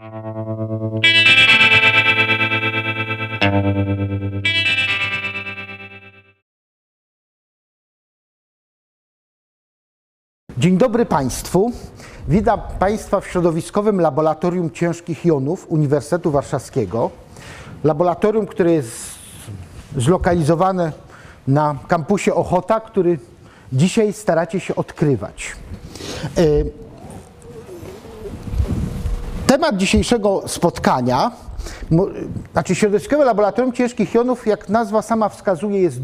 Dzień dobry Państwu. Witam Państwa w środowiskowym Laboratorium Ciężkich Jonów Uniwersytetu Warszawskiego. Laboratorium, które jest zlokalizowane na kampusie Ochota, który dzisiaj staracie się odkrywać. Temat dzisiejszego spotkania, znaczy Środowiskowe Laboratorium Ciężkich Jonów, jak nazwa sama wskazuje, jest,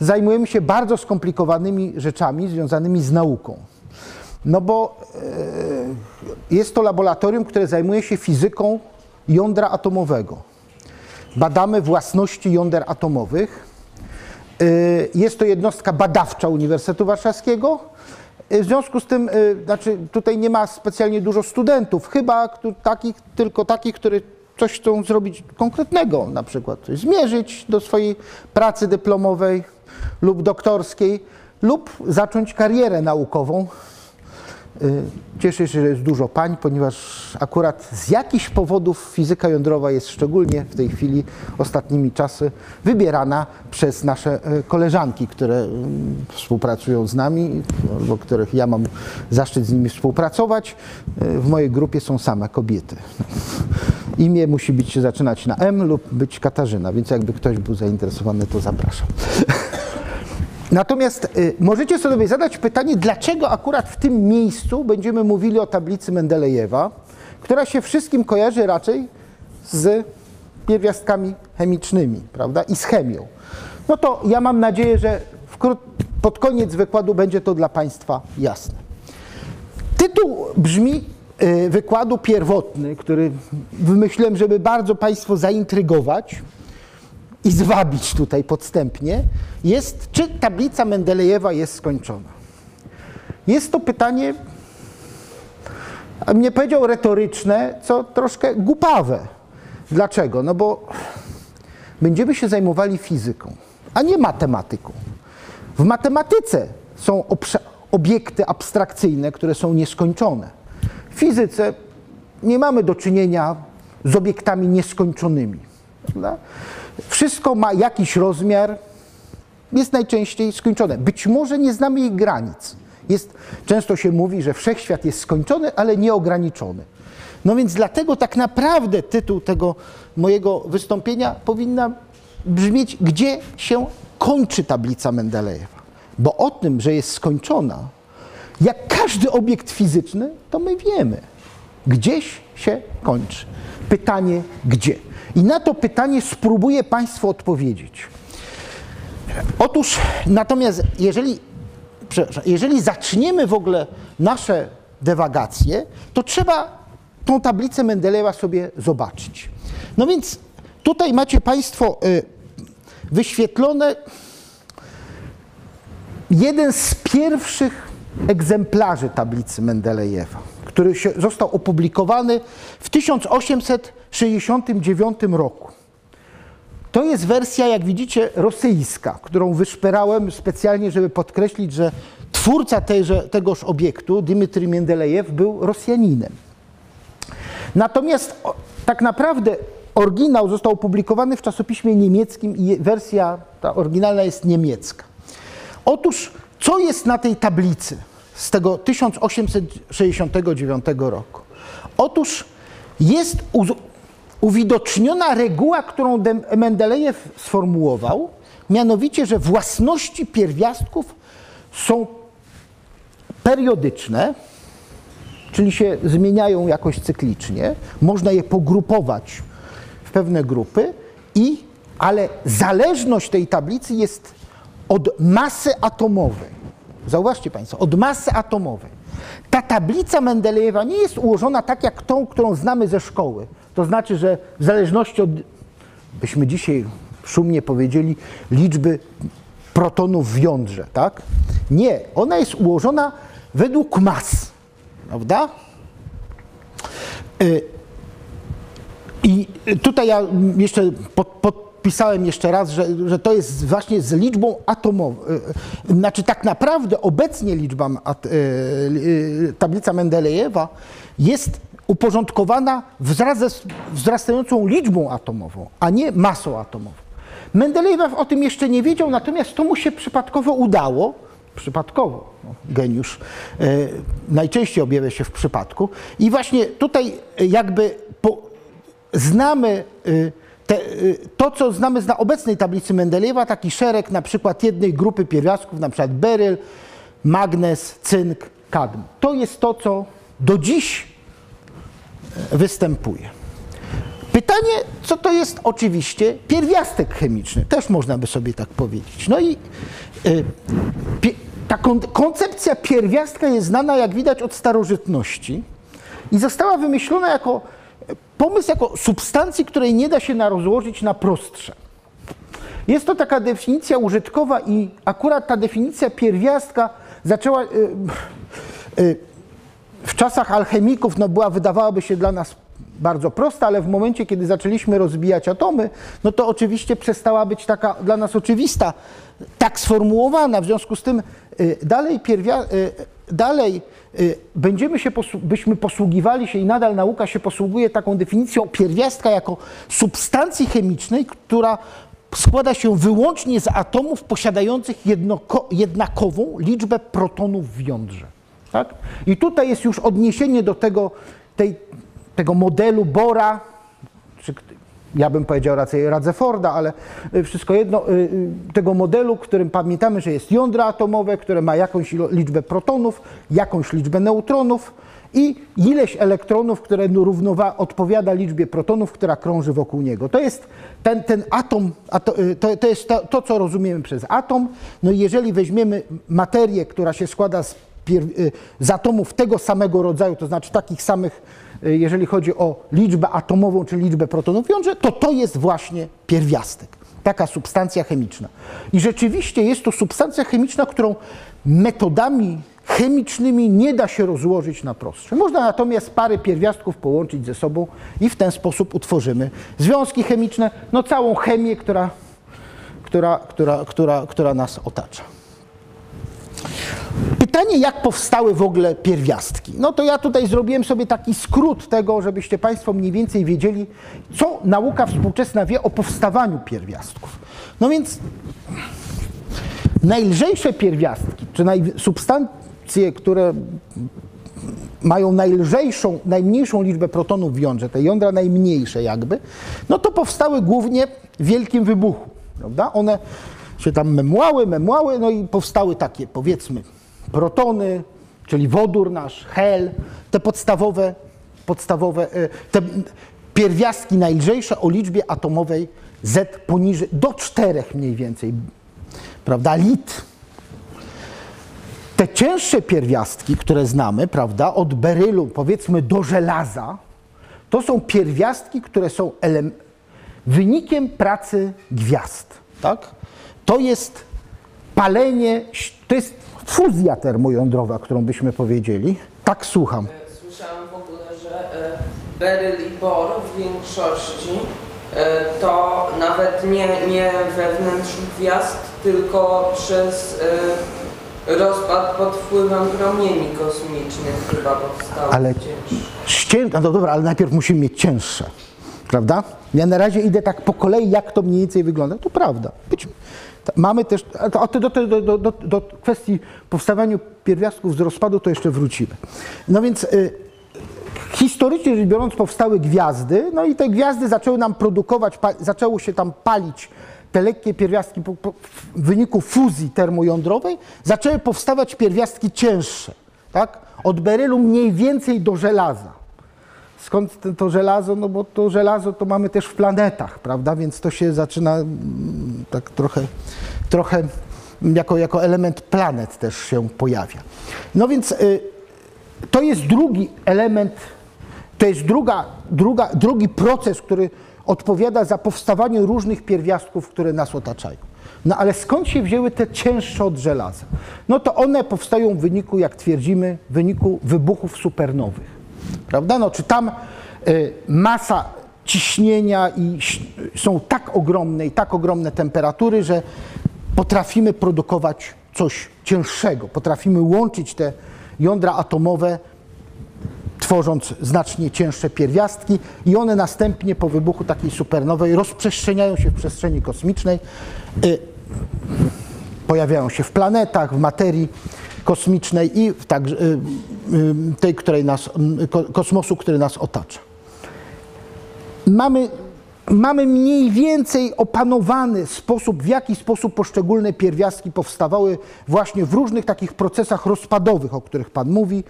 zajmujemy się bardzo skomplikowanymi rzeczami związanymi z nauką. No bo e, jest to laboratorium, które zajmuje się fizyką jądra atomowego. Badamy własności jąder atomowych. E, Jest to jednostka badawcza Uniwersytetu Warszawskiego. W związku z tym, e, znaczy tutaj nie ma specjalnie dużo studentów, chyba takich, tylko takich, które coś chcą zrobić konkretnego, na przykład coś zmierzyć do swojej pracy dyplomowej lub doktorskiej, lub zacząć karierę naukową. Y, Cieszę się, że jest dużo pań, ponieważ akurat z jakichś powodów fizyka jądrowa jest szczególnie w tej chwili, ostatnimi czasy, wybierana przez nasze e, koleżanki, które mm, współpracują z nami, albo których ja mam zaszczyt z nimi współpracować. Y, W mojej grupie są same kobiety. Imię musi być się zaczynać na M lub być Katarzyna, więc jakby ktoś był zainteresowany, to zapraszam. Natomiast y, możecie sobie zadać pytanie, dlaczego akurat w tym miejscu będziemy mówili o tablicy Mendelejewa, która się wszystkim kojarzy raczej z pierwiastkami chemicznymi, prawda, i z chemią. No to ja mam nadzieję, że pod koniec wykładu będzie to dla Państwa jasne. Tytuł brzmi y, wykładu pierwotny, który wymyśliłem, żeby bardzo Państwo zaintrygować i zwabić tutaj podstępnie, jest, czy tablica Mendelejewa jest skończona. Jest to pytanie, mnie powiedział retoryczne, co troszkę głupawe. Dlaczego? No bo będziemy się zajmowali fizyką, a nie matematyką. W matematyce są obiekty abstrakcyjne, które są nieskończone. W fizyce nie mamy do czynienia z obiektami nieskończonymi. Prawda? Wszystko ma jakiś rozmiar, jest najczęściej skończone. Być może nie znamy ich granic. Jest, często się mówi, że wszechświat jest skończony, ale nieograniczony. No więc dlatego tak naprawdę tytuł tego mojego wystąpienia powinna brzmieć, gdzie się kończy tablica Mendelejewa. Bo o tym, że jest skończona, jak każdy obiekt fizyczny, to my wiemy. Gdzieś się kończy. Pytanie gdzie? I na to pytanie spróbuję Państwu odpowiedzieć. Otóż, natomiast jeżeli, jeżeli zaczniemy w ogóle nasze dewagacje, to trzeba tą tablicę Mendelejewa sobie zobaczyć. No więc tutaj macie Państwo y, wyświetlone jeden z pierwszych egzemplarzy tablicy Mendelejewa, który został opublikowany w 1869 roku. To jest wersja, jak widzicie, rosyjska, którą wyszperałem specjalnie, żeby podkreślić, że twórca tejże, tegoż obiektu, Dmitry Mendelejew, był Rosjaninem. Natomiast tak naprawdę oryginał został opublikowany w czasopiśmie niemieckim i wersja ta oryginalna jest niemiecka. Otóż, co jest na tej tablicy z tego 1869 roku? Otóż jest uwidoczniona reguła, którą Mendelejew sformułował, mianowicie, że własności pierwiastków są periodyczne, czyli się zmieniają jakoś cyklicznie, można je pogrupować w pewne grupy, i, ale zależność tej tablicy jest od masy atomowej. Zauważcie Państwo, od masy atomowej. Ta tablica Mendelejewa nie jest ułożona tak jak tą, którą znamy ze szkoły. To znaczy, że w zależności od, byśmy dzisiaj szumnie powiedzieli, liczby protonów w jądrze, tak? Nie, ona jest ułożona według mas, prawda? Y, I tutaj ja jeszcze pod, podpisałem jeszcze raz, że, że to jest właśnie z liczbą atomową. Y, Znaczy tak naprawdę obecnie liczba, y, y, tablica Mendelejewa jest uporządkowana wzrastającą liczbą atomową, a nie masą atomową. Mendelejew o tym jeszcze nie wiedział, natomiast to mu się przypadkowo udało. Przypadkowo, no, geniusz e, najczęściej objawia się w przypadku. I właśnie tutaj jakby po, znamy e, te, e, to, co znamy na obecnej tablicy Mendelejewa, taki szereg na przykład jednej grupy pierwiastków, na przykład beryl, magnez, cynk, kadm. To jest to, co do dziś występuje. Pytanie, co to jest oczywiście pierwiastek chemiczny, też można by sobie tak powiedzieć. No i y, ta koncepcja pierwiastka jest znana, jak widać, od starożytności i została wymyślona jako pomysł, jako substancji, której nie da się rozłożyć na prostsze. Jest to taka definicja użytkowa i akurat ta definicja pierwiastka zaczęła y, y, w czasach alchemików no była, wydawałaby się dla nas bardzo prosta, ale w momencie, kiedy zaczęliśmy rozbijać atomy, no to oczywiście przestała być taka dla nas oczywista, tak sformułowana. W związku z tym y, dalej, pierwia, y, dalej y, będziemy się, byśmy posługiwali się i nadal nauka się posługuje taką definicją pierwiastka jako substancji chemicznej, która składa się wyłącznie z atomów posiadających jednakową liczbę protonów w jądrze. Tak? I tutaj jest już odniesienie do tego, tej, tego modelu Bora, czy ja bym powiedział raczej Radzeforda, ale y, wszystko jedno, y, y, tego modelu, którym pamiętamy, że jest jądro atomowe, które ma jakąś liczbę protonów, jakąś liczbę neutronów i ileś elektronów, które równowa odpowiada liczbie protonów, która krąży wokół niego. To jest ten, ten atom, to, to jest to, to, co rozumiemy przez atom. No i jeżeli weźmiemy materię, która się składa z z atomów tego samego rodzaju, to znaczy takich samych, y, jeżeli chodzi o liczbę atomową czy liczbę protonów w jądrze, to to jest właśnie pierwiastek, taka substancja chemiczna. I rzeczywiście jest to substancja chemiczna, którą metodami chemicznymi nie da się rozłożyć na prostsze. Można natomiast pary pierwiastków połączyć ze sobą i w ten sposób utworzymy związki chemiczne, no całą chemię, która, która, która, która, która nas otacza. Pytanie, jak powstały w ogóle pierwiastki? No to ja tutaj zrobiłem sobie taki skrót tego, żebyście Państwo mniej więcej wiedzieli, co nauka współczesna wie o powstawaniu pierwiastków. No więc najlżejsze pierwiastki, czy substancje, które mają najlżejszą, najmniejszą liczbę protonów w jądrze, te jądra najmniejsze jakby, no to powstały głównie w wielkim wybuchu, prawda? One się tam memłały, memłały, no i powstały takie, powiedzmy, protony, czyli wodór nasz, hel, te podstawowe, podstawowe e, te pierwiastki najlżejsze o liczbie atomowej Z poniżej, do czterech mniej więcej, prawda, lit. Te cięższe pierwiastki, które znamy, prawda, od berylu powiedzmy do żelaza, to są pierwiastki, które są wynikiem pracy gwiazd, tak? To jest palenie, to jest fuzja termojądrowa, którą byśmy powiedzieli. Tak słucham. Słyszałem w ogóle, że e, beryl i bor w większości e, to nawet nie, nie wewnątrz gwiazd, tylko przez e, rozpad pod wpływem promieni kosmicznych chyba powstało ale cięższe. no dobra, ale najpierw musimy mieć cięższe, prawda? Ja na razie idę tak po kolei, jak to mniej więcej wygląda. To prawda. Być, Mamy też, a do, do, do, do, kwestii powstawania pierwiastków z rozpadu to jeszcze wrócimy. No więc y, historycznie rzecz biorąc powstały gwiazdy, no i te gwiazdy zaczęły nam produkować, pa, zaczęło się tam palić te lekkie pierwiastki po, po, w wyniku fuzji termojądrowej, zaczęły powstawać pierwiastki cięższe, tak? Od berylu mniej więcej do żelaza. Skąd to żelazo? No bo to żelazo to mamy też w planetach, prawda? Więc to się zaczyna mm, tak trochę, trochę jako, jako element planet też się pojawia. No więc y, to jest drugi element, to jest druga, druga, drugi proces, który odpowiada za powstawanie różnych pierwiastków, które nas otaczają. No ale skąd się wzięły te cięższe od żelaza? No to one powstają w wyniku, jak twierdzimy, w wyniku wybuchów supernowych. Prawda? No, czy tam y, masa ciśnienia i są tak ogromne i tak ogromne temperatury, że potrafimy produkować coś cięższego, potrafimy łączyć te jądra atomowe, tworząc znacznie cięższe pierwiastki i one następnie po wybuchu takiej supernowej rozprzestrzeniają się w przestrzeni kosmicznej, y, pojawiają się w planetach, w materii kosmicznej i także, y, y, tej, której nas, y, ko- kosmosu, który nas otacza mamy, mamy mniej więcej opanowany sposób, w jaki sposób poszczególne pierwiastki powstawały właśnie w różnych takich procesach rozpadowych, o których Pan mówi.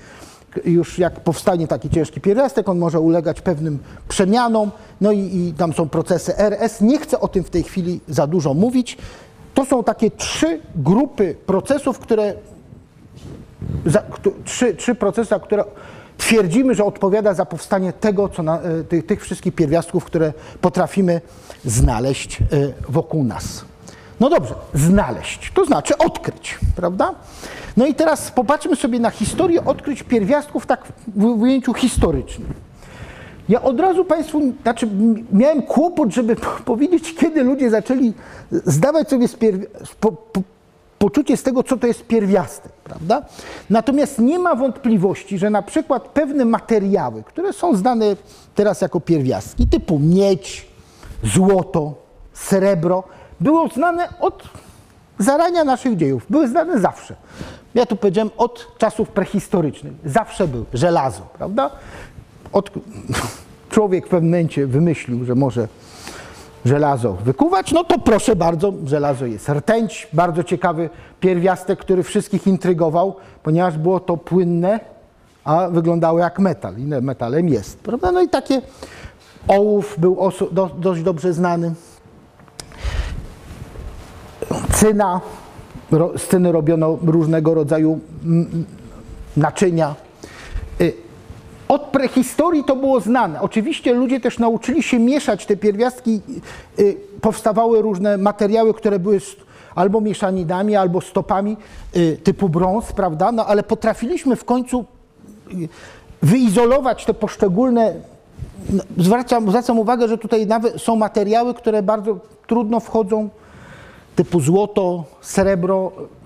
Już jak powstanie taki ciężki pierwiastek, on może ulegać pewnym przemianom, no i, i tam są procesy RS. Nie chcę o tym w tej chwili za dużo mówić. To są takie trzy grupy procesów, które za, któ- trzy, trzy które twierdzimy, że odpowiada za powstanie tego, co na, e, tych, tych wszystkich pierwiastków, które potrafimy znaleźć e, wokół nas. No dobrze, znaleźć, to znaczy odkryć, prawda? No i teraz popatrzmy sobie na historię odkryć pierwiastków tak w ujęciu historycznym. Ja od razu Państwu, znaczy miałem kłopot, żeby po- powiedzieć, kiedy ludzie zaczęli zdawać sobie spierwi- po, po, poczucie z tego, co to jest pierwiastek, prawda? Natomiast nie ma wątpliwości, że na przykład pewne materiały, które są znane teraz jako pierwiastki, typu miedź, złoto, srebro, było znane od zarania naszych dziejów. Były znane zawsze. Ja tu powiedziałem od czasów prehistorycznych. Zawsze był. Żelazo, prawda? Od... Człowiek w pewnym momencie wymyślił, że może żelazo wykuwać, no to proszę bardzo, żelazo jest. Rtęć, bardzo ciekawy pierwiastek, który wszystkich intrygował, ponieważ było to płynne, a wyglądało jak metal. I metalem jest, prawda? No i takie ołów był do, dość dobrze znany. Cyna, ro, z cyny robiono różnego rodzaju naczynia. Y, Od prehistorii to było znane. Oczywiście ludzie też nauczyli się mieszać te pierwiastki. y, Powstawały różne materiały, które były albo mieszaninami, albo stopami y, typu brąz, prawda? No ale potrafiliśmy w końcu y, wyizolować te poszczególne. no, Zwracam, zwracam uwagę, że tutaj nawet są materiały, które bardzo trudno wchodzą, typu złoto, srebro, y,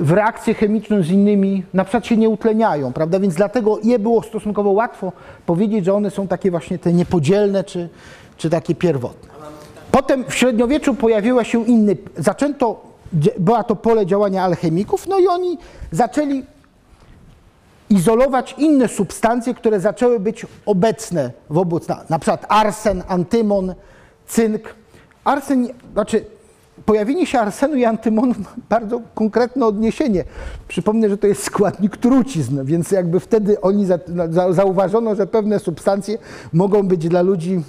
w reakcję chemiczną z innymi na przykład się nie utleniają, prawda? Więc dlatego je było stosunkowo łatwo powiedzieć, że one są takie właśnie te niepodzielne czy, czy takie pierwotne. Potem w średniowieczu pojawiła się inny, zaczęto, była to pole działania alchemików, no i oni zaczęli izolować inne substancje, które zaczęły być obecne wobec, na, na przykład arsen, antymon, cynk. Arsen, znaczy pojawienie się arsenu i antymonu ma bardzo konkretne odniesienie. Przypomnę, że to jest składnik trucizn, więc jakby wtedy oni za, za, zauważono, że pewne substancje mogą być dla ludzi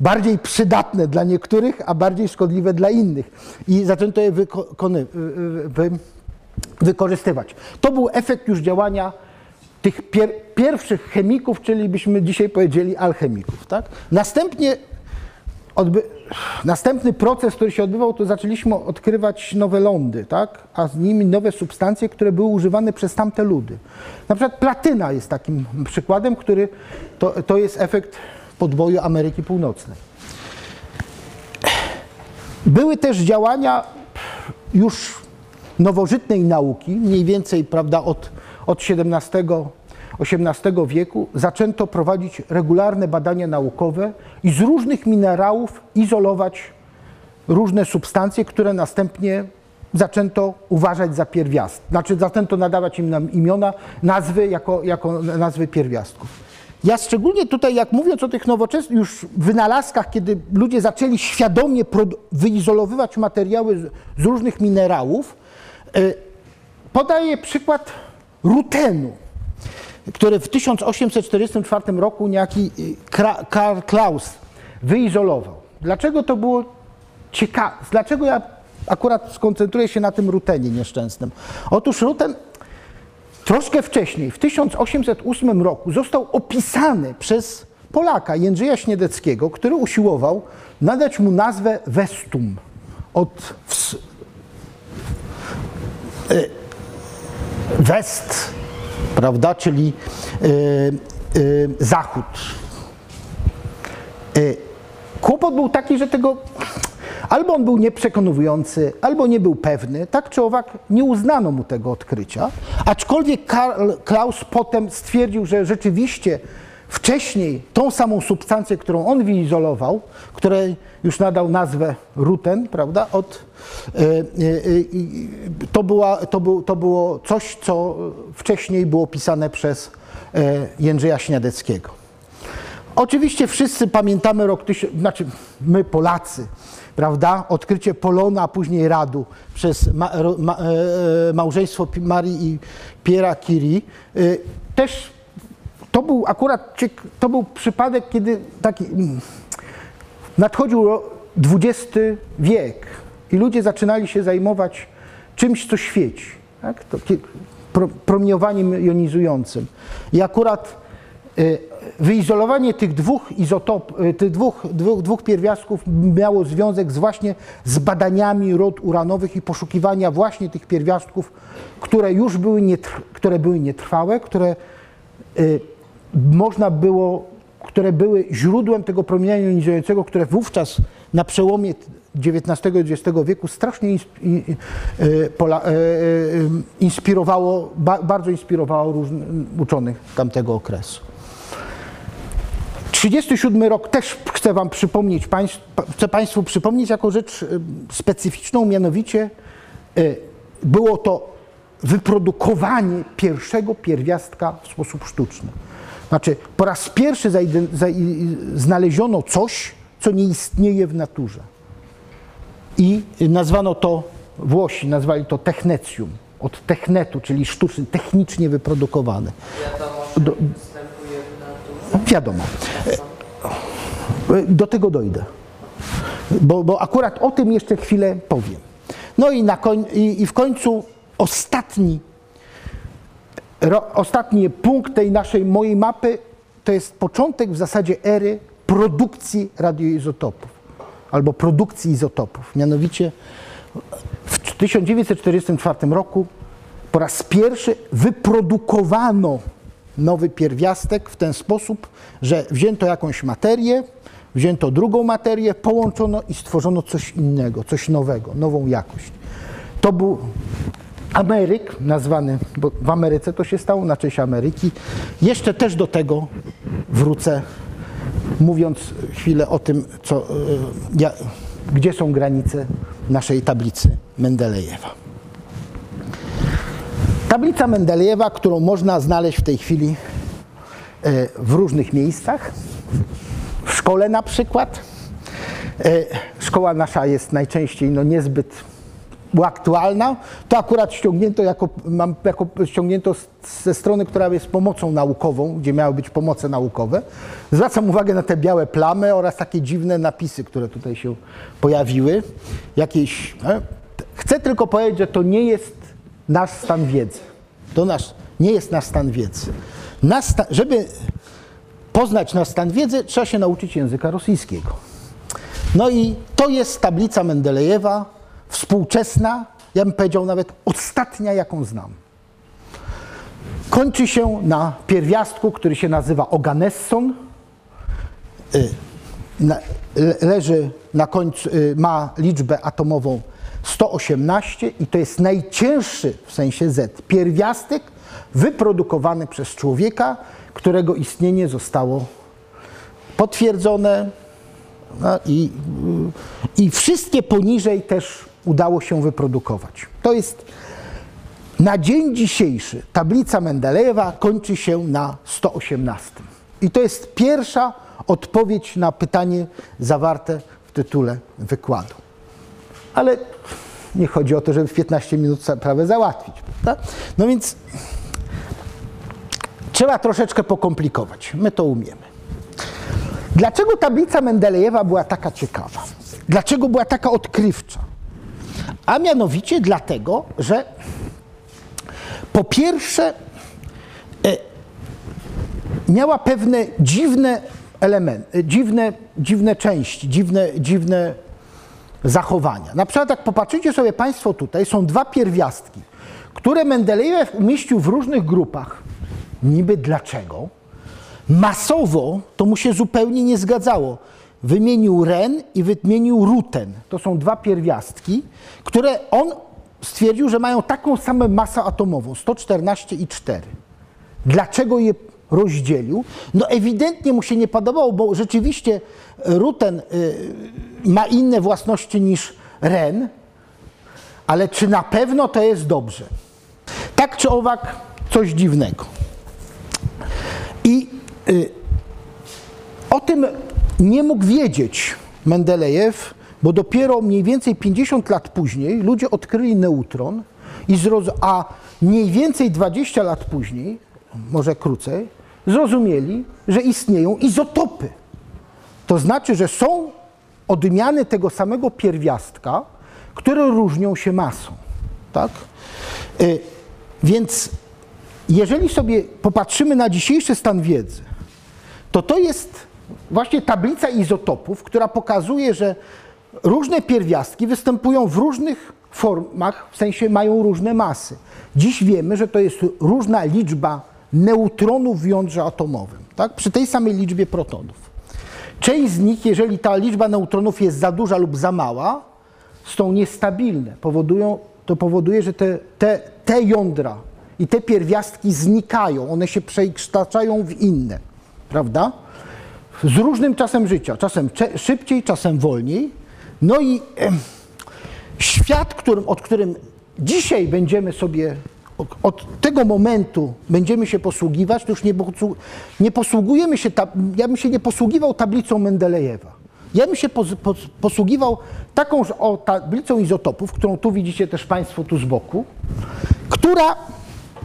bardziej przydatne dla niektórych, a bardziej szkodliwe dla innych. I zaczęto je wykony, wy, wykorzystywać. To był efekt już działania tych pier, pierwszych chemików, czyli byśmy dzisiaj powiedzieli alchemików. Tak? Następnie odby, następny proces, który się odbywał, to zaczęliśmy odkrywać nowe lądy, tak? a z nimi nowe substancje, które były używane przez tamte ludy. Na przykład platyna jest takim przykładem, który to, to jest efekt podboju Ameryki Północnej. Były też działania już nowożytnej nauki, mniej więcej prawda, od, od XVII, XVIII wieku, zaczęto prowadzić regularne badania naukowe i z różnych minerałów izolować różne substancje, które następnie zaczęto uważać za pierwiastki. Znaczy zaczęto nadawać im imiona, nazwy jako, jako nazwy pierwiastków. Ja szczególnie tutaj, jak mówiąc o tych nowoczesnych już wynalazkach, kiedy ludzie zaczęli świadomie wyizolowywać materiały z, z różnych minerałów, y, podaję przykład rutenu, który w 1844 roku niejaki y, Karl Klaus wyizolował. Dlaczego to było ciekawe? Dlaczego ja akurat skoncentruję się na tym rutenie nieszczęsnym? Otóż ruten troszkę wcześniej, w 1808 roku, został opisany przez Polaka Jędrzeja Śniadeckiego, który usiłował nadać mu nazwę Westum od y, west, prawda, czyli y, y, zachód. Y, Kłopot był taki, że tego Albo on był nieprzekonujący, albo nie był pewny. Tak czy owak nie uznano mu tego odkrycia, aczkolwiek Karl Klaus potem stwierdził, że rzeczywiście wcześniej tą samą substancję, którą on wyizolował, której już nadał nazwę ruten, prawda, od, e, e, e, to, była, to, był, to było coś, co wcześniej było pisane przez Jędrzeja Śniadeckiego. Oczywiście wszyscy pamiętamy rok, znaczy my Polacy, prawda? Odkrycie Polona, a później Radu przez ma, ma, małżeństwo Marii i Piera Curie. Też to był akurat to był przypadek, kiedy taki mm, nadchodził ro- XX wiek i ludzie zaczynali się zajmować czymś, co świeci. Tak? To, pro, promieniowaniem jonizującym. I akurat y, wyizolowanie tych dwóch izotop, y, tych dwóch, dwóch, dwóch pierwiastków miało związek z właśnie z badaniami rod uranowych i poszukiwania właśnie tych pierwiastków, które już były, nietrw, które były nietrwałe, które y, można było, które były źródłem tego promienia jonizującego, które wówczas na przełomie XIX i XX wieku strasznie pola, y, y, inspirowało, ba, bardzo inspirowało uczonych tamtego okresu. 37 rok też chcę Wam przypomnieć, chcę Państwu przypomnieć jako rzecz specyficzną, mianowicie było to wyprodukowanie pierwszego pierwiastka w sposób sztuczny. Znaczy, po raz pierwszy znaleziono coś, co nie istnieje w naturze. I nazwano to, Włosi nazwali to technetium, od technetu, czyli sztuczny, technicznie wyprodukowany. Wiadomo, że Do- występuje w naturze. Wiadomo. E, Do tego dojdę. Bo, bo akurat o tym jeszcze chwilę powiem. No i, koń, i, i w końcu ostatni, ostatni punkt tej naszej, mojej mapy to jest początek w zasadzie ery produkcji radioizotopów albo produkcji izotopów. Mianowicie w 1944 roku po raz pierwszy wyprodukowano nowy pierwiastek w ten sposób, że wzięto jakąś materię, wzięto drugą materię, połączono i stworzono coś innego, coś nowego, nową jakość. To był Ameryk, nazwany, bo w Ameryce to się stało na cześć Ameryki. Jeszcze też do tego wrócę, mówiąc chwilę o tym, co, e, ja, gdzie są granice naszej tablicy Mendelejewa. Tablica Mendelejewa, którą można znaleźć w tej chwili e, w różnych miejscach, w szkole na przykład. E, Szkoła nasza jest najczęściej no, niezbyt aktualna. To akurat ściągnięto, jako, mam jako ściągnięto ze strony, która jest pomocą naukową, gdzie miały być pomoce naukowe. Zwracam uwagę na te białe plamy oraz takie dziwne napisy, które tutaj się pojawiły. Jakieś, e, chcę tylko powiedzieć, że to nie jest nasz stan wiedzy. To nasz, nie jest nasz stan wiedzy. Sta, żeby poznać nasz stan wiedzy, trzeba się nauczyć języka rosyjskiego. No i to jest tablica Mendelejewa, współczesna, ja bym powiedział nawet ostatnia, jaką znam. Kończy się na pierwiastku, który się nazywa Oganesson. Y, leży na końcu, y, ma liczbę atomową 118 i to jest najcięższy w sensie Z pierwiastek wyprodukowany przez człowieka, którego istnienie zostało potwierdzone, no i, I wszystkie poniżej też udało się wyprodukować. To jest na dzień dzisiejszy tablica Mendelejewa kończy się na 118. I to jest pierwsza odpowiedź na pytanie zawarte w tytule wykładu. Ale nie chodzi o to, żeby w 15 minut sprawę załatwić. Prawda? No więc trzeba troszeczkę pokomplikować. My to umiemy. Dlaczego tablica Mendelejewa była taka ciekawa? Dlaczego była taka odkrywcza? A mianowicie dlatego, że po pierwsze e, miała pewne dziwne elementy, dziwne, dziwne części, dziwne, dziwne zachowania. Na przykład jak popatrzycie sobie Państwo tutaj, są dwa pierwiastki, które Mendelejew umieścił w różnych grupach. Niby dlaczego? Masowo to mu się zupełnie nie zgadzało. Wymienił ren i wymienił ruten. To są dwa pierwiastki, które on stwierdził, że mają taką samą masę atomową 114 i 4. Dlaczego je rozdzielił? No ewidentnie mu się nie podobało, bo rzeczywiście ruten y, ma inne własności niż ren, ale czy na pewno to jest dobrze? Tak czy owak, coś dziwnego. I y, o tym nie mógł wiedzieć Mendelejew, bo dopiero mniej więcej 50 lat później ludzie odkryli neutron, i zroz- a mniej więcej 20 lat później, może krócej, zrozumieli, że istnieją izotopy. To znaczy, że są odmiany tego samego pierwiastka, które różnią się masą. Tak? Y, Więc jeżeli sobie popatrzymy na dzisiejszy stan wiedzy, to to jest właśnie tablica izotopów, która pokazuje, że różne pierwiastki występują w różnych formach, w sensie mają różne masy. Dziś wiemy, że to jest różna liczba neutronów w jądrze atomowym, tak? przy tej samej liczbie protonów. Część z nich, jeżeli ta liczba neutronów jest za duża lub za mała, są niestabilne. Powodują, to powoduje, że te, te, te jądra i te pierwiastki znikają, one się przekształcają w inne, prawda? Z różnym czasem życia, czasem szybciej, czasem wolniej. No i świat, którym, od którym dzisiaj będziemy sobie, od, tego momentu będziemy się posługiwać, to już nie, nie posługujemy się, ja bym się nie posługiwał tablicą Mendelejewa. Ja bym się pos, pos, posługiwał taką o, tablicą izotopów, którą tu widzicie też Państwo tu z boku, która,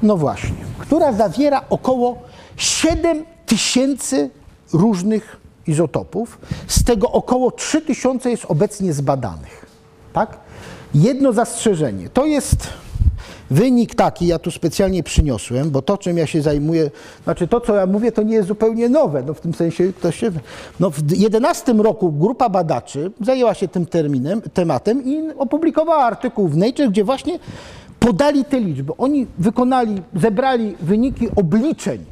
no właśnie, która zawiera około 7 tysięcy różnych izotopów, z tego około 3 tysiące jest obecnie zbadanych. Tak? Jedno zastrzeżenie, to jest wynik taki, ja tu specjalnie przyniosłem, bo to, czym ja się zajmuję, znaczy to, co ja mówię, to nie jest zupełnie nowe, no w tym sensie to się, no w 11 roku grupa badaczy zajęła się tym terminem, tematem i opublikowała artykuł w Nature, gdzie właśnie podali te liczby. Oni wykonali, zebrali wyniki obliczeń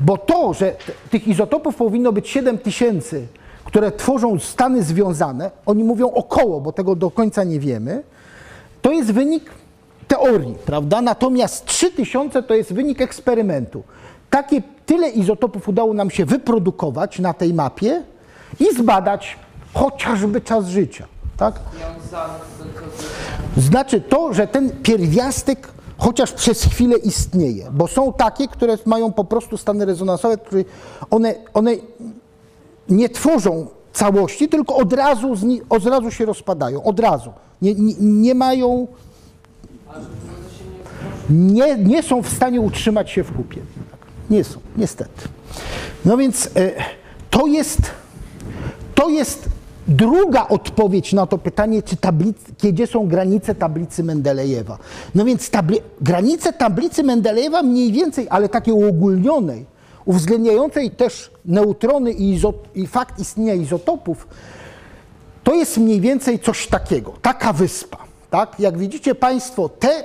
bo to, że tych izotopów powinno być 7 tysięcy, które tworzą stany związane, oni mówią około, bo tego do końca nie wiemy, to jest wynik teorii, prawda? Natomiast 3000 to jest wynik eksperymentu. Takie tyle izotopów udało nam się wyprodukować na tej mapie i zbadać chociażby czas życia, tak? Znaczy to, że ten pierwiastek chociaż przez chwilę istnieje, bo są takie, które mają po prostu stany rezonansowe, które one, one nie tworzą całości, tylko od razu, od razu się rozpadają, od razu. Nie, nie, nie mają, nie, nie są w stanie utrzymać się w kupie. Nie są, niestety. No więc e, to jest to jest druga odpowiedź na to pytanie, czy gdzie są granice tablicy Mendelejewa. No więc tabli, granice tablicy Mendelejewa mniej więcej, ale takiej uogólnionej, uwzględniającej też neutrony i, i fakt istnienia izotopów, to jest mniej więcej coś takiego, taka wyspa. Tak? Jak widzicie Państwo, te,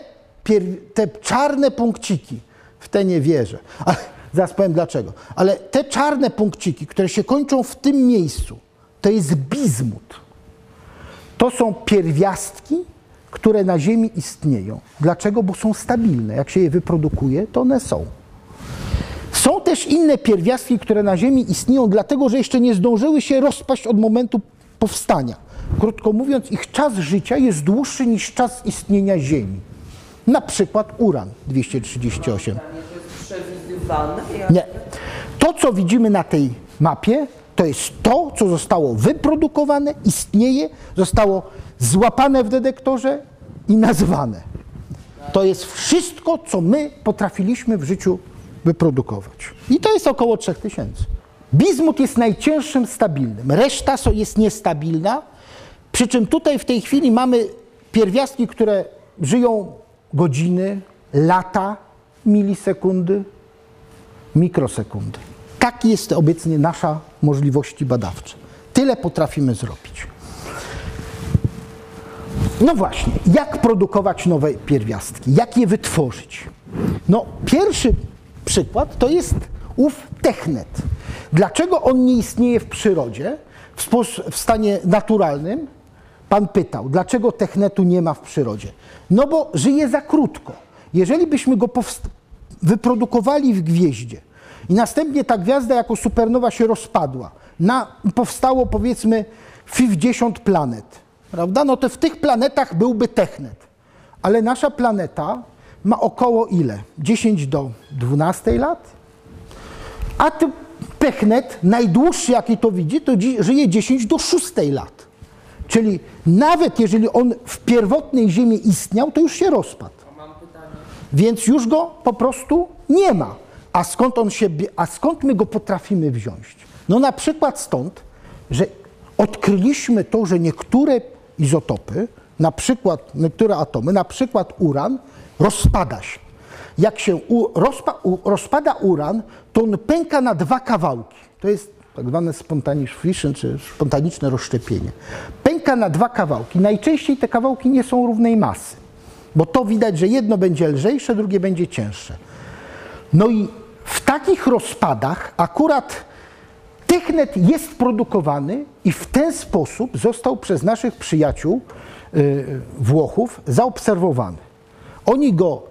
te czarne punkciki, w te nie wierzę, ale zaraz powiem dlaczego, ale te czarne punkciki, które się kończą w tym miejscu, to jest bizmut. To są pierwiastki, które na Ziemi istnieją. Dlaczego? Bo są stabilne. Jak się je wyprodukuje, to one są. Są też inne pierwiastki, które na Ziemi istnieją, dlatego że jeszcze nie zdążyły się rozpaść od momentu powstania. Krótko mówiąc, ich czas życia jest dłuższy niż czas istnienia Ziemi. Na przykład uran 238. pytanie, to jest przewidywane. Jak Nie. To, co widzimy na tej mapie, to jest to, co zostało wyprodukowane, istnieje, zostało złapane w detektorze i nazwane. To jest wszystko, co my potrafiliśmy w życiu wyprodukować. I to jest około 3000. Bizmut jest najcięższym stabilnym. Reszta jest niestabilna, przy czym tutaj w tej chwili mamy pierwiastki, które żyją godziny, lata, milisekundy, mikrosekundy. Tak jest obecnie nasza możliwości badawcze. Tyle potrafimy zrobić. No właśnie, jak produkować nowe pierwiastki? Jak je wytworzyć? No, pierwszy przykład to jest ów technet. Dlaczego on nie istnieje w przyrodzie? w, w stanie naturalnym, pan pytał, dlaczego technetu nie ma w przyrodzie? No bo żyje za krótko. Jeżeli byśmy go wyprodukowali w gwieździe i następnie ta gwiazda jako supernowa się rozpadła, na, powstało powiedzmy 50 planet, prawda? No to w tych planetach byłby technet. Ale nasza planeta ma około ile? 10 do 12 lat? A ty technet, najdłuższy jaki to widzi, to żyje 10 do 6 lat. Czyli nawet jeżeli on w pierwotnej Ziemi istniał, to już się rozpadł. Więc już go po prostu nie ma. A skąd on się, a skąd my go potrafimy wziąć? No na przykład stąd, że odkryliśmy to, że niektóre izotopy, na przykład niektóre atomy, na przykład uran, rozpada się. Jak się u, rozpa, u, rozpada uran, to on pęka na dwa kawałki. To jest tak zwane fission, czy spontaniczne rozszczepienie. Pęka na dwa kawałki. Najczęściej te kawałki nie są równej masy. Bo to widać, że jedno będzie lżejsze, drugie będzie cięższe. No i w takich rozpadach akurat technet jest produkowany i w ten sposób został przez naszych przyjaciół y, Włochów zaobserwowany. Oni go.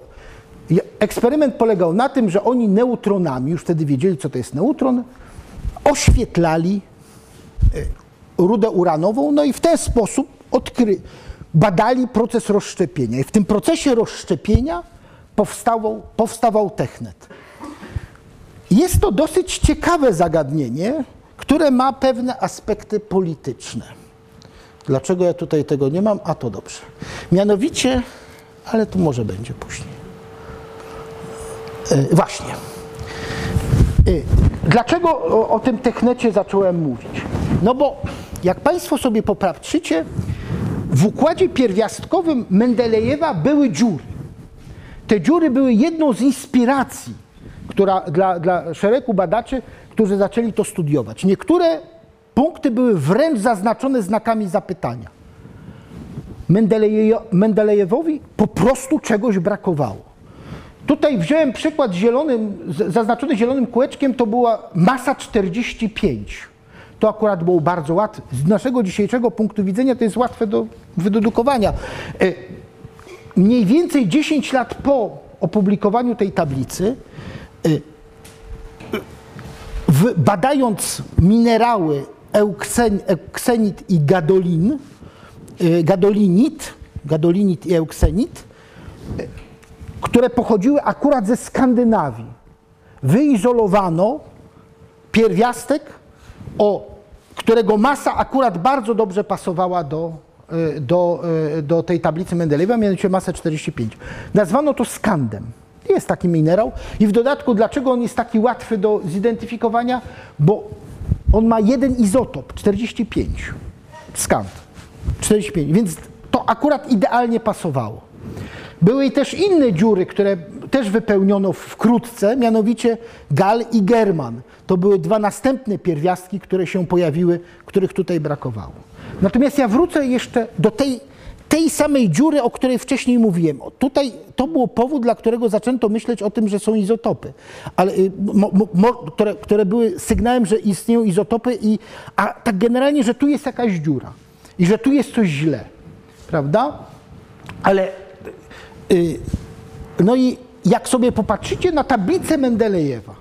Eksperyment polegał na tym, że oni neutronami, już wtedy wiedzieli, co to jest neutron, oświetlali y, rudę uranową, no i w ten sposób odkry, badali proces rozszczepienia. I w tym procesie rozszczepienia powstawał, powstawał technet. Jest to dosyć ciekawe zagadnienie, które ma pewne aspekty polityczne. Dlaczego ja tutaj tego nie mam? A to dobrze. Mianowicie, ale to może będzie później. E, właśnie. Y, Dlaczego o, o tym technecie zacząłem mówić? No bo jak Państwo sobie popatrzycie, w układzie pierwiastkowym Mendelejewa były dziury. Te dziury były jedną z inspiracji która, dla, dla szeregu badaczy, którzy zaczęli to studiować. Niektóre punkty były wręcz zaznaczone znakami zapytania. Mendeleje, Mendelejewowi po prostu czegoś brakowało. Tutaj wziąłem przykład zielonym, zaznaczony zielonym kółeczkiem, to była masa 45. To akurat było bardzo łatwe. Z naszego dzisiejszego punktu widzenia to jest łatwe do wydedukowania. E, Mniej więcej 10 lat po opublikowaniu tej tablicy, w, badając minerały euksen, euksenit i gadolin, y, gadolinit, gadolinit i euksenit, które pochodziły akurat ze Skandynawii. Wyizolowano pierwiastek, o, którego masa akurat bardzo dobrze pasowała do, y, do, y, do tej tablicy Mendelejewa, mianowicie masę 45. Nazwano to skandem. Jest taki minerał i w dodatku, dlaczego on jest taki łatwy do zidentyfikowania? Bo on ma jeden izotop, 45. Skand. 45. Więc to akurat idealnie pasowało. Były też inne dziury, które też wypełniono wkrótce, mianowicie Gal i German. To były dwa następne pierwiastki, które się pojawiły, których tutaj brakowało. Natomiast ja wrócę jeszcze do tej, tej samej dziury, o której wcześniej mówiłem. Tutaj to było powód, dla którego zaczęto myśleć o tym, że są izotopy, ale, y, mo, mo, które, które były sygnałem, że istnieją izotopy, i, a tak generalnie, że tu jest jakaś dziura i że tu jest coś źle. Prawda? Ale y, no i jak sobie popatrzycie na tablicę Mendelejewa,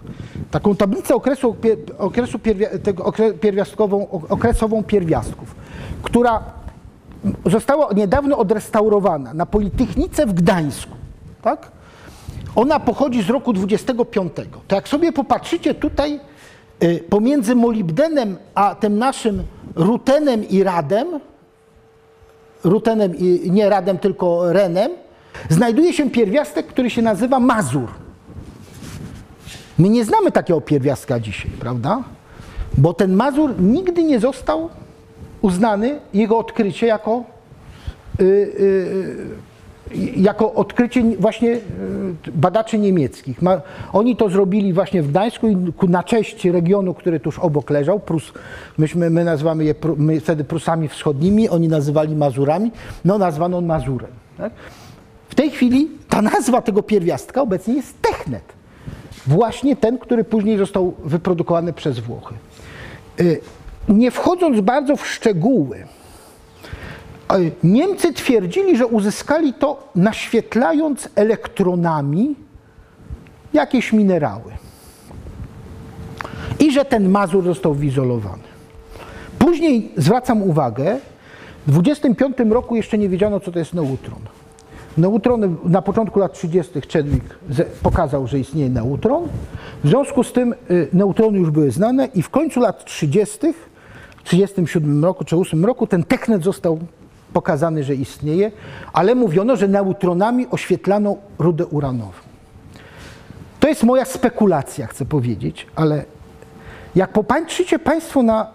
taką tablicę okresu, okresu tego okre, pierwiastkową, okresową pierwiastków, która została niedawno odrestaurowana na Politechnice w Gdańsku, tak? Ona pochodzi z roku 25. To jak sobie popatrzycie tutaj y, pomiędzy molibdenem a tym naszym rutenem i radem, rutenem i nie radem, tylko renem, znajduje się pierwiastek, który się nazywa mazur. My nie znamy takiego pierwiastka dzisiaj, prawda? Bo ten mazur nigdy nie został uznany, jego odkrycie jako, y, y, y, jako odkrycie właśnie y, badaczy niemieckich. Ma, oni to zrobili właśnie w Gdańsku i na cześć regionu, który tuż obok leżał. Prus, myśmy, my nazywamy je my wtedy Prusami Wschodnimi, oni nazywali Mazurami. No nazwano Mazurem. Tak? W tej chwili ta nazwa tego pierwiastka obecnie jest technet. Właśnie ten, który później został wyprodukowany przez Włochy. Y, nie wchodząc bardzo w szczegóły, e, Niemcy twierdzili, że uzyskali to naświetlając elektronami jakieś minerały. I że ten Mazur został wyizolowany. Później zwracam uwagę, w 25 roku jeszcze nie wiedziano, co to jest neutron. Neutrony na początku lat 30. Chadwick pokazał, że istnieje neutron. W związku z tym y, neutrony już były znane i w końcu lat 30. w 37 roku czy 8 roku ten technet został pokazany, że istnieje, ale mówiono, że neutronami oświetlano rudę uranową. To jest moja spekulacja, chcę powiedzieć, ale jak popatrzycie Państwo na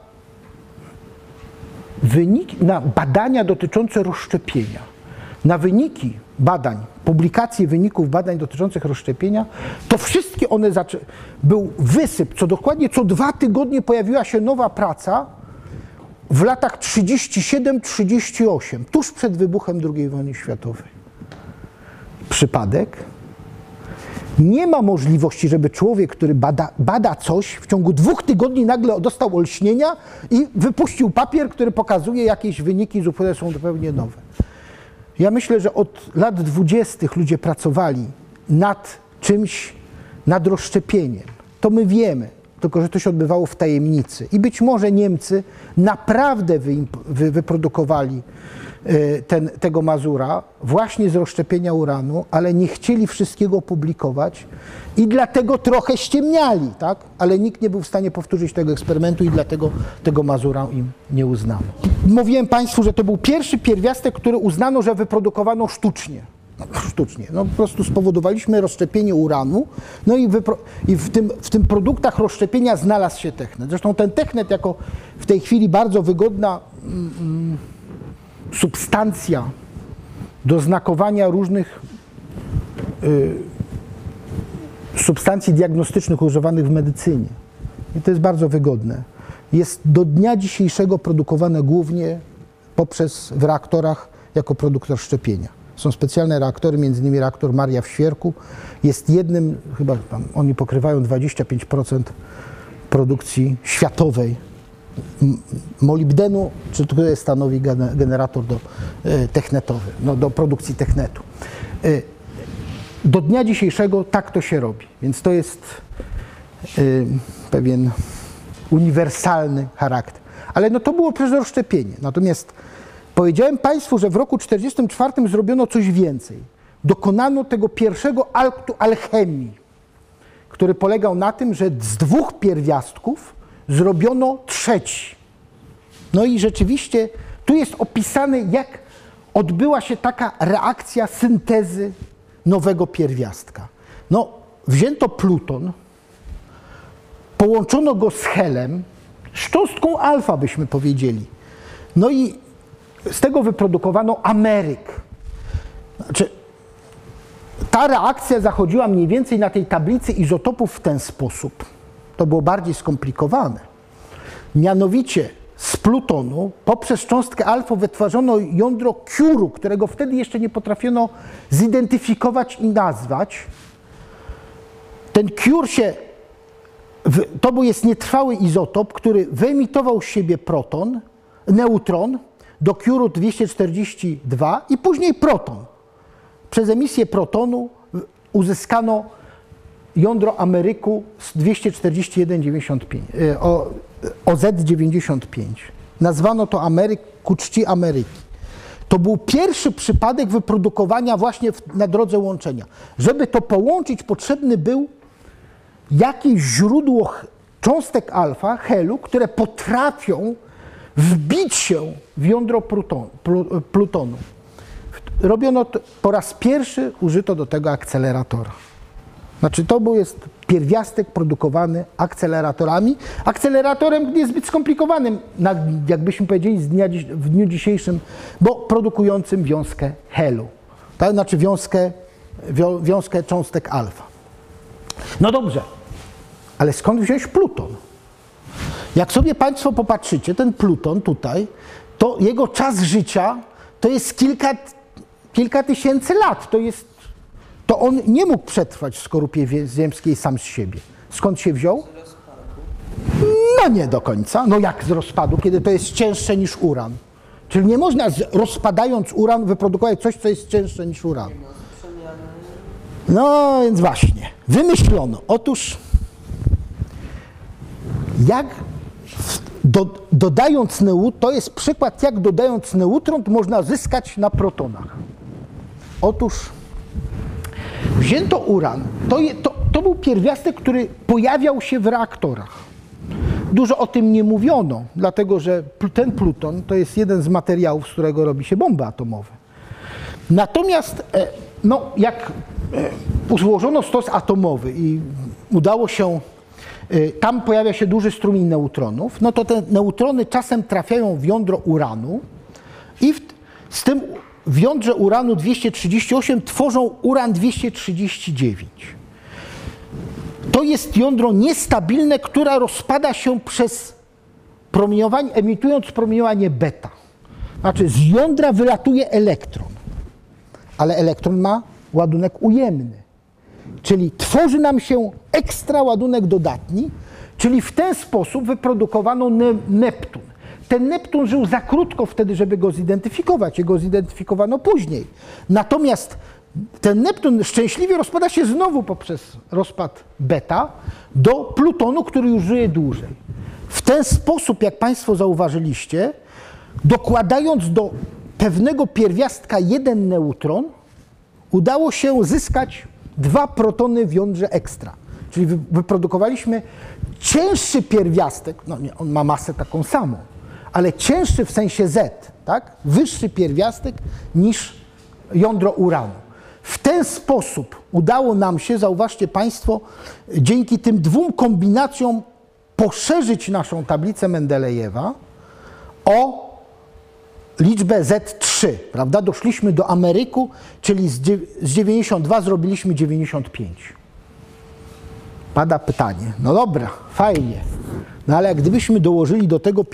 wyniki, na badania dotyczące rozszczepienia, na wyniki badań, publikacje wyników badań dotyczących rozszczepienia, to wszystkie one zaczę... był wysyp, co dokładnie co dwa tygodnie pojawiła się nowa praca w latach 37-38, tuż przed wybuchem II wojny światowej. Przypadek? Nie ma możliwości, żeby człowiek, który bada, bada coś, w ciągu dwóch tygodni nagle dostał olśnienia i wypuścił papier, który pokazuje jakieś wyniki, które są zupełnie nowe. Ja myślę, że od lat dwudziestych ludzie pracowali nad czymś, nad rozszczepieniem. To my wiemy, tylko że to się odbywało w tajemnicy. I być może Niemcy naprawdę wyimp- wy, wyprodukowali e, ten, tego Mazura właśnie z rozszczepienia uranu, ale nie chcieli wszystkiego opublikować i dlatego trochę ściemniali, tak? ale nikt nie był w stanie powtórzyć tego eksperymentu i dlatego tego Mazura im nie uznano. Mówiłem Państwu, że to był pierwszy pierwiastek, który uznano, że wyprodukowano sztucznie. No, sztucznie. No, po prostu spowodowaliśmy rozszczepienie uranu, no i, i w, tym, w tym produktach rozszczepienia znalazł się technet. Zresztą ten technet jako w tej chwili bardzo wygodna mm, substancja do znakowania różnych y, substancji diagnostycznych używanych w medycynie. I to jest bardzo wygodne. Jest do dnia dzisiejszego produkowane głównie poprzez w reaktorach jako produkt rozszczepienia. Są specjalne reaktory, między innymi reaktor Maria w Świerku. Jest jednym, chyba tam oni pokrywają 25% produkcji światowej molibdenu, czy który stanowi gene- generator do, e, technetowy, no, do produkcji technetu. E, do dnia dzisiejszego tak to się robi, więc to jest y, pewien uniwersalny charakter. Ale no to było przez rozszczepienie. Natomiast powiedziałem Państwu, że w roku 1944 zrobiono coś więcej. Dokonano tego pierwszego aktu alchemii, który polegał na tym, że z dwóch pierwiastków zrobiono trzeci. No i rzeczywiście tu jest opisane, jak odbyła się taka reakcja syntezy nowego pierwiastka. No, wzięto pluton, połączono go z helem, z cząstką alfa byśmy powiedzieli. No i z tego wyprodukowano Ameryk. Znaczy, ta reakcja zachodziła mniej więcej na tej tablicy izotopów w ten sposób. To było bardziej skomplikowane. Mianowicie z plutonu poprzez cząstkę alfa wytwarzono jądro kiuru, którego wtedy jeszcze nie potrafiono zidentyfikować i nazwać. Ten kiur się, to był jest nietrwały izotop, który wyemitował z siebie proton, neutron do kiuru 242 i później proton. Przez emisję protonu uzyskano jądro Ameryku z 241,95, e, o- OZ-95. Nazwano to Ameryk ku czci Ameryki. To był pierwszy przypadek wyprodukowania właśnie w, na drodze łączenia. Żeby to połączyć, potrzebny był jakieś źródło cząstek alfa, helu, które potrafią wbić się w jądro Pluton, plu, plutonu. Robiono to, po raz pierwszy użyto do tego akceleratora. Znaczy to był jest pierwiastek produkowany akceleratorami. Akceleratorem niezbyt skomplikowanym, jakbyśmy powiedzieli dnia, w dniu dzisiejszym, bo produkującym wiązkę helu. Tak? Znaczy wiązkę, wią, wiązkę cząstek alfa. No dobrze, ale skąd wziąć pluton? Jak sobie Państwo popatrzycie, ten pluton tutaj, to jego czas życia to jest kilka, kilka tysięcy lat. To, jest, to on nie mógł przetrwać w skorupie ziemskiej sam z siebie. Skąd się wziął? No nie do końca. No jak z rozpadu, kiedy to jest cięższe niż uran? Czyli nie można z, rozpadając uran wyprodukować coś, co jest cięższe niż uran. No więc właśnie, wymyślono. Otóż jak do, dodając neutron, to jest przykład, jak dodając neutron można zyskać na protonach. Otóż wzięto uran. To, je, to, to był pierwiastek, który pojawiał się w reaktorach. Dużo o tym nie mówiono, dlatego że ten pluton to jest jeden z materiałów, z którego robi się bomby atomowe. Natomiast e, no, jak e, złożono stos atomowy i udało się, tam pojawia się duży strumień neutronów, no to te neutrony czasem trafiają w jądro uranu i w, z tym w jądrze uranu 238 tworzą uran 239. To jest jądro niestabilne, które rozpada się przez promieniowanie, emitując promieniowanie beta. Znaczy z jądra wylatuje elektron, ale elektron ma ładunek ujemny. Czyli tworzy nam się ekstra ładunek dodatni, czyli w ten sposób wyprodukowano ne Neptun. Ten Neptun żył za krótko wtedy, żeby go zidentyfikować. Jego zidentyfikowano później. Natomiast ten Neptun szczęśliwie rozpada się znowu poprzez rozpad beta do Plutonu, który już żyje dłużej. W ten sposób, jak Państwo zauważyliście, dokładając do pewnego pierwiastka jeden neutron, udało się zyskać dwa protony w jądrze ekstra. Czyli wy- wyprodukowaliśmy cięższy pierwiastek, no nie, on ma masę taką samą, ale cięższy w sensie Z, tak? wyższy pierwiastek niż jądro uranu. W ten sposób udało nam się, zauważcie Państwo, dzięki tym dwóm kombinacjom poszerzyć naszą tablicę Mendelejewa o liczbę Z3, prawda? Doszliśmy do Ameryku, czyli z dziew- z 92 zrobiliśmy 95. Pada pytanie, no dobra, fajnie, no ale gdybyśmy dołożyli do tego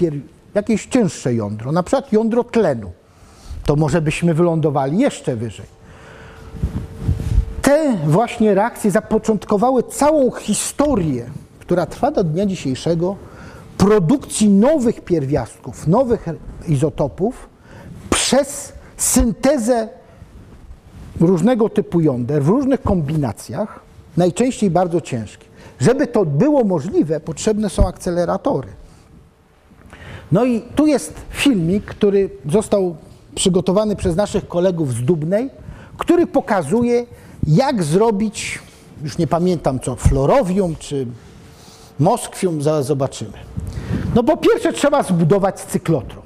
jakieś cięższe jądro, na przykład jądro tlenu, to może byśmy wylądowali jeszcze wyżej. Te właśnie reakcje zapoczątkowały całą historię, która trwa do dnia dzisiejszego, produkcji nowych pierwiastków, nowych izotopów przez syntezę różnego typu jąder w różnych kombinacjach, najczęściej bardzo ciężkich. Żeby to było możliwe, potrzebne są akceleratory. No i tu jest filmik, który został przygotowany przez naszych kolegów z Dubnej, który pokazuje, jak zrobić, już nie pamiętam co, florowium czy moskwium, zaraz zobaczymy. No po pierwsze trzeba zbudować cyklotron.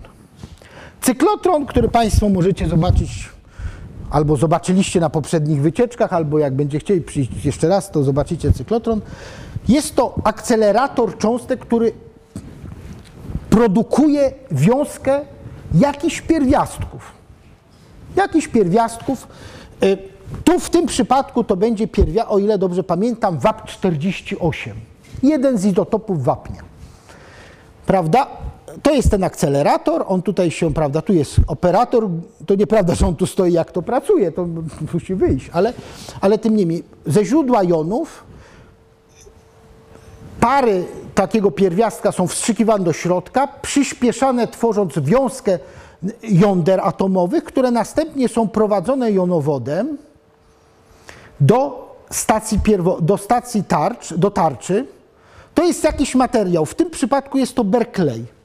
Cyklotron, który Państwo możecie zobaczyć, albo zobaczyliście na poprzednich wycieczkach, albo jak będzie chcieli przyjść jeszcze raz, to zobaczycie cyklotron. Jest to akcelerator cząstek, który produkuje wiązkę jakichś pierwiastków. Jakichś pierwiastków. Y, Tu w tym przypadku to będzie pierwia, o ile dobrze pamiętam, WAP48. Jeden z izotopów wapnia. Prawda? To jest ten akcelerator, on tutaj się, prawda, tu jest operator, to nieprawda, że on tu stoi, jak to pracuje, to musi wyjść, ale, ale tym niemniej, ze źródła jonów pary takiego pierwiastka są wstrzykiwane do środka, przyspieszane tworząc wiązkę jąder atomowych, które następnie są prowadzone jonowodem do stacji, pierwo, do stacji tarcz, do tarczy. To jest jakiś materiał, w tym przypadku jest to Berkeley.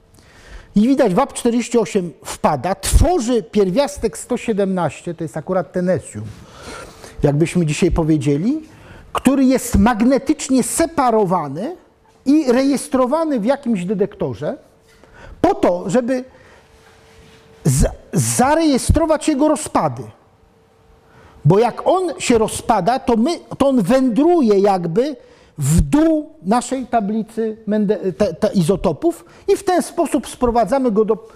I widać, WAP48 wpada, tworzy pierwiastek 117, to jest akurat tenesium, jakbyśmy dzisiaj powiedzieli, który jest magnetycznie separowany i rejestrowany w jakimś detektorze, po to, żeby zarejestrować jego rozpady. Bo jak on się rozpada, to, my, to on wędruje jakby w dół naszej tablicy izotopów i w ten sposób sprowadzamy go do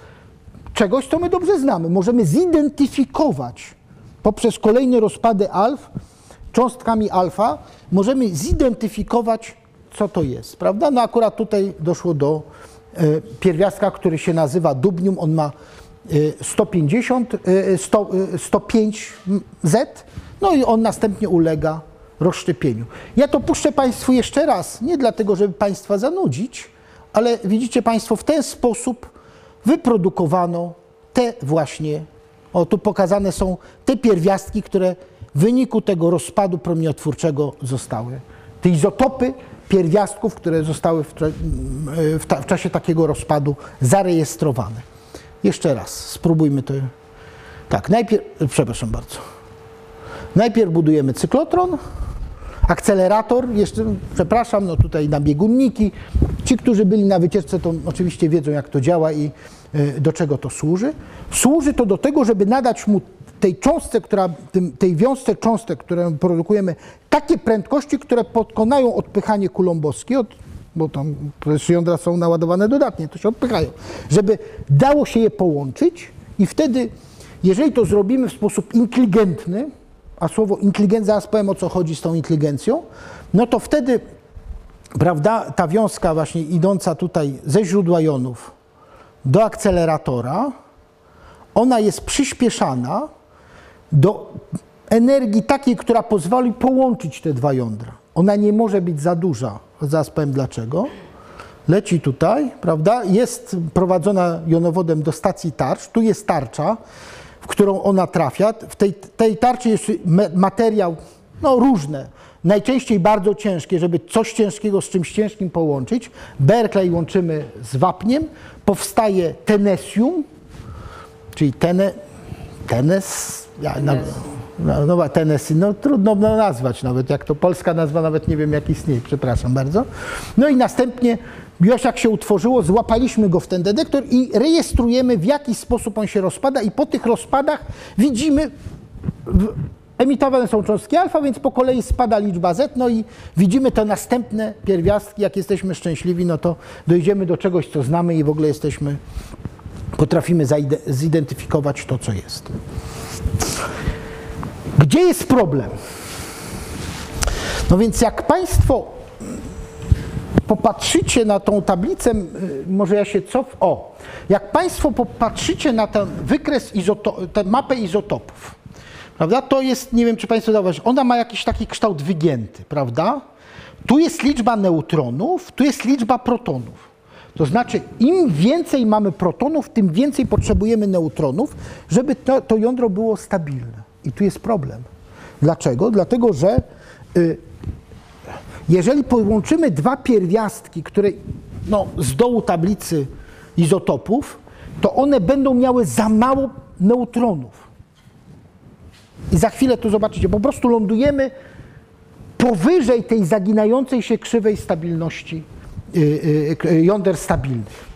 czegoś, co my dobrze znamy. Możemy zidentyfikować poprzez kolejne rozpady alf, cząstkami alfa, możemy zidentyfikować, co to jest, prawda? No akurat tutaj doszło do e, pierwiastka, który się nazywa dubnium, on ma e, 150, e, 100, e, 105 Z, no i on następnie ulega rozszczepieniu. Ja to puszczę Państwu jeszcze raz, nie dlatego, żeby Państwa zanudzić, ale widzicie Państwo, w ten sposób wyprodukowano te właśnie, o tu pokazane są te pierwiastki, które w wyniku tego rozpadu promieniotwórczego zostały. Te izotopy pierwiastków, które zostały w, w, ta, w czasie takiego rozpadu zarejestrowane. Jeszcze raz, spróbujmy to. Tak, najpierw, przepraszam bardzo. Najpierw budujemy cyklotron, akcelerator, jeszcze, przepraszam, no tutaj na biegunniki. Ci, którzy byli na wycieczce, to oczywiście wiedzą, jak to działa i y, do czego to służy. Służy to do tego, żeby nadać mu tej cząstce, która, tej wiązce cząstek, które produkujemy, takie prędkości, które pokonają odpychanie kulombowskie, od, bo tam jądra są naładowane dodatnie, to się odpychają, żeby dało się je połączyć i wtedy, jeżeli to zrobimy w sposób inteligentny, a słowo inteligencja, zaraz powiem o co chodzi z tą inteligencją, no to wtedy, prawda, ta wiązka właśnie idąca tutaj ze źródła jonów do akceleratora, ona jest przyspieszana do energii takiej, która pozwoli połączyć te dwa jądra. Ona nie może być za duża, zaraz powiem dlaczego. Leci tutaj, prawda, jest prowadzona jonowodem do stacji tarcz, tu jest tarcza, w którą ona trafia. W tej, tej tarczy jest materiał, no różne, najczęściej bardzo ciężkie, żeby coś ciężkiego z czymś ciężkim połączyć. Berkeley łączymy z wapniem, powstaje tenesium, czyli tene, tenes, ja, na, no, no, no trudno no, nazwać nawet, jak to polska nazwa, nawet nie wiem jak istnieje, przepraszam bardzo. No i następnie jak się utworzyło, złapaliśmy go w ten detektor i rejestrujemy w jaki sposób on się rozpada i po tych rozpadach widzimy, emitowane są cząstki alfa, więc po kolei spada liczba Z, no i widzimy te następne pierwiastki, jak jesteśmy szczęśliwi, no to dojdziemy do czegoś, co znamy i w ogóle jesteśmy, potrafimy zidentyfikować to, co jest. Gdzie jest problem? No więc jak Państwo popatrzycie na tą tablicę, może ja się cof... O, jak Państwo popatrzycie na ten wykres, izoto... tę mapę izotopów, prawda, to jest, nie wiem czy Państwo zauważyli, ona ma jakiś taki kształt wygięty, prawda? Tu jest liczba neutronów, tu jest liczba protonów. To znaczy, im więcej mamy protonów, tym więcej potrzebujemy neutronów, żeby to, to jądro było stabilne. I tu jest problem. Dlaczego? Dlatego, że y, jeżeli połączymy dwa pierwiastki, które no, z dołu tablicy izotopów, to one będą miały za mało neutronów. I za chwilę to zobaczycie. Po prostu lądujemy powyżej tej zaginającej się krzywej stabilności y, y, y, jąder stabilnych.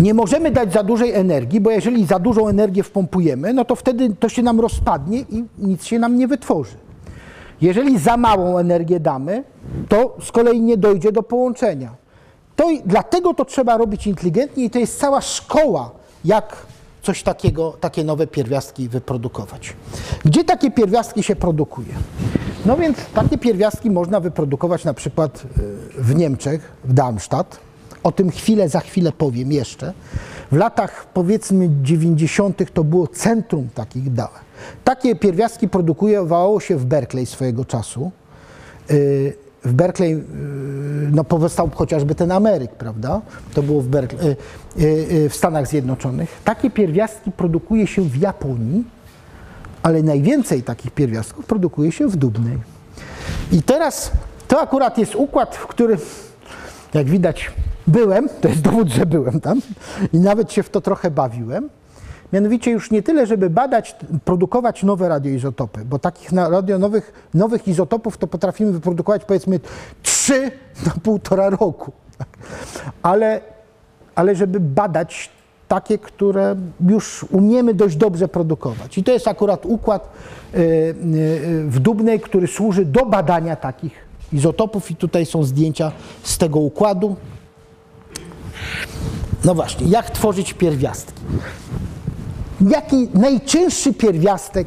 Nie możemy dać za dużej energii, bo jeżeli za dużą energię wpompujemy, no to wtedy to się nam rozpadnie i nic się nam nie wytworzy. Jeżeli za małą energię damy, to z kolei nie dojdzie do połączenia. To, dlatego to trzeba robić inteligentnie i to jest cała szkoła, jak coś takiego, takie nowe pierwiastki wyprodukować. Gdzie takie pierwiastki się produkuje? No więc takie pierwiastki można wyprodukować na przykład y, w Niemczech, w Darmstadt. O tym chwilę, za chwilę powiem jeszcze. W latach powiedzmy 90. to było centrum takich dał. Takie pierwiastki produkowało się w Berkeley swojego czasu. Y, W Berkeley y, no, powstał chociażby ten Ameryk, prawda? To było w, Berkeley, y, w Stanach Zjednoczonych. Takie pierwiastki produkuje się w Japonii, ale najwięcej takich pierwiastków produkuje się w Dubnej. I teraz to akurat jest układ, w którym, jak widać, byłem, to jest dowód, że byłem tam i nawet się w to trochę bawiłem. Mianowicie już nie tyle, żeby badać, produkować nowe radioizotopy, bo takich na radio nowych, izotopów to potrafimy wyprodukować powiedzmy trzy na półtora roku. Ale, ale żeby badać takie, które już umiemy dość dobrze produkować. I to jest akurat układ y, y, w Dubnej, który służy do badania takich izotopów i tutaj są zdjęcia z tego układu. No właśnie, jak tworzyć pierwiastki? Jaki najcięższy pierwiastek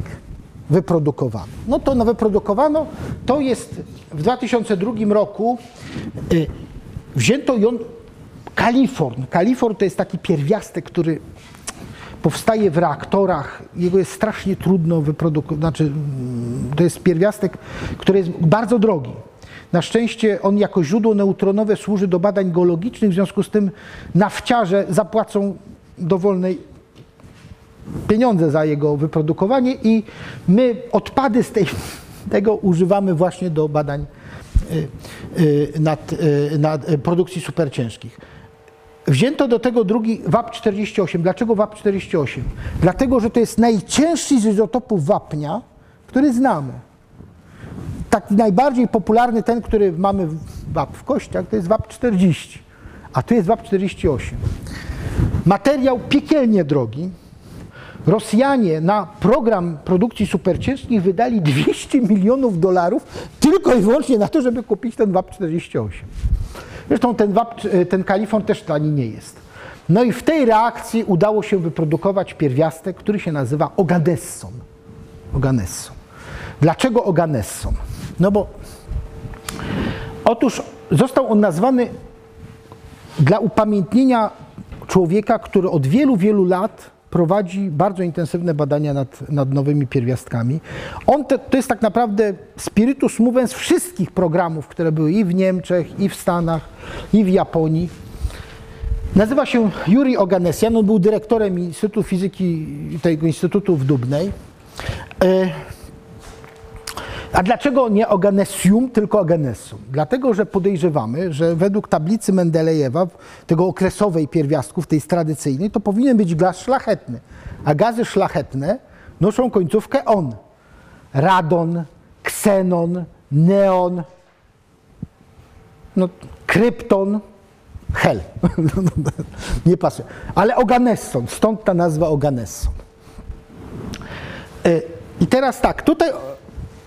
wyprodukowano? No to no wyprodukowano, to jest w 2002 roku y, wzięto ją kaliforn. Kaliforn to jest taki pierwiastek, który powstaje w reaktorach. Jego jest strasznie trudno wyprodukować. Znaczy, to jest pierwiastek, który jest bardzo drogi. Na szczęście on jako źródło neutronowe służy do badań geologicznych, w związku z tym nafciarze zapłacą dowolnej pieniądze za jego wyprodukowanie i my odpady z tej, tego używamy właśnie do badań y, y, nad, y, nad produkcji superciężkich. Wzięto do tego drugi WAP-48. Dlaczego WAP-48? Dlatego, że to jest najcięższy z izotopów wapnia, który znamy. Taki najbardziej popularny, ten, który mamy w WAP w kościach, to jest WAP-40, a tu jest WAP-48. Materiał piekielnie drogi. Rosjanie na program produkcji superciężkich wydali 200 milionów dolarów tylko i wyłącznie na to, żeby kupić ten WAP-48. Zresztą ten, WAP, ten kalifon też tani nie jest. No i w tej reakcji udało się wyprodukować pierwiastek, który się nazywa oganesson. Oganesson. Dlaczego oganesson? No bo otóż został on nazwany dla upamiętnienia człowieka, który od wielu, wielu lat prowadzi bardzo intensywne badania nad, nad nowymi pierwiastkami. On te, to jest tak naprawdę spiritus movens wszystkich programów, które były i w Niemczech, i w Stanach, i w Japonii. Nazywa się Juri Oganesian, on był dyrektorem Instytutu Fizyki tego Instytutu w Dubnej. E, a dlaczego nie Oganesium, tylko Oganessum? Dlatego, że podejrzewamy, że według tablicy Mendelejewa, tego okresowej pierwiastków, tej tradycyjnej, to powinien być gaz szlachetny. A gazy szlachetne noszą końcówkę on. Radon, ksenon, neon, no, krypton, hel. nie pasuje. Ale Oganesson, stąd ta nazwa Oganesson. E, I teraz tak, tutaj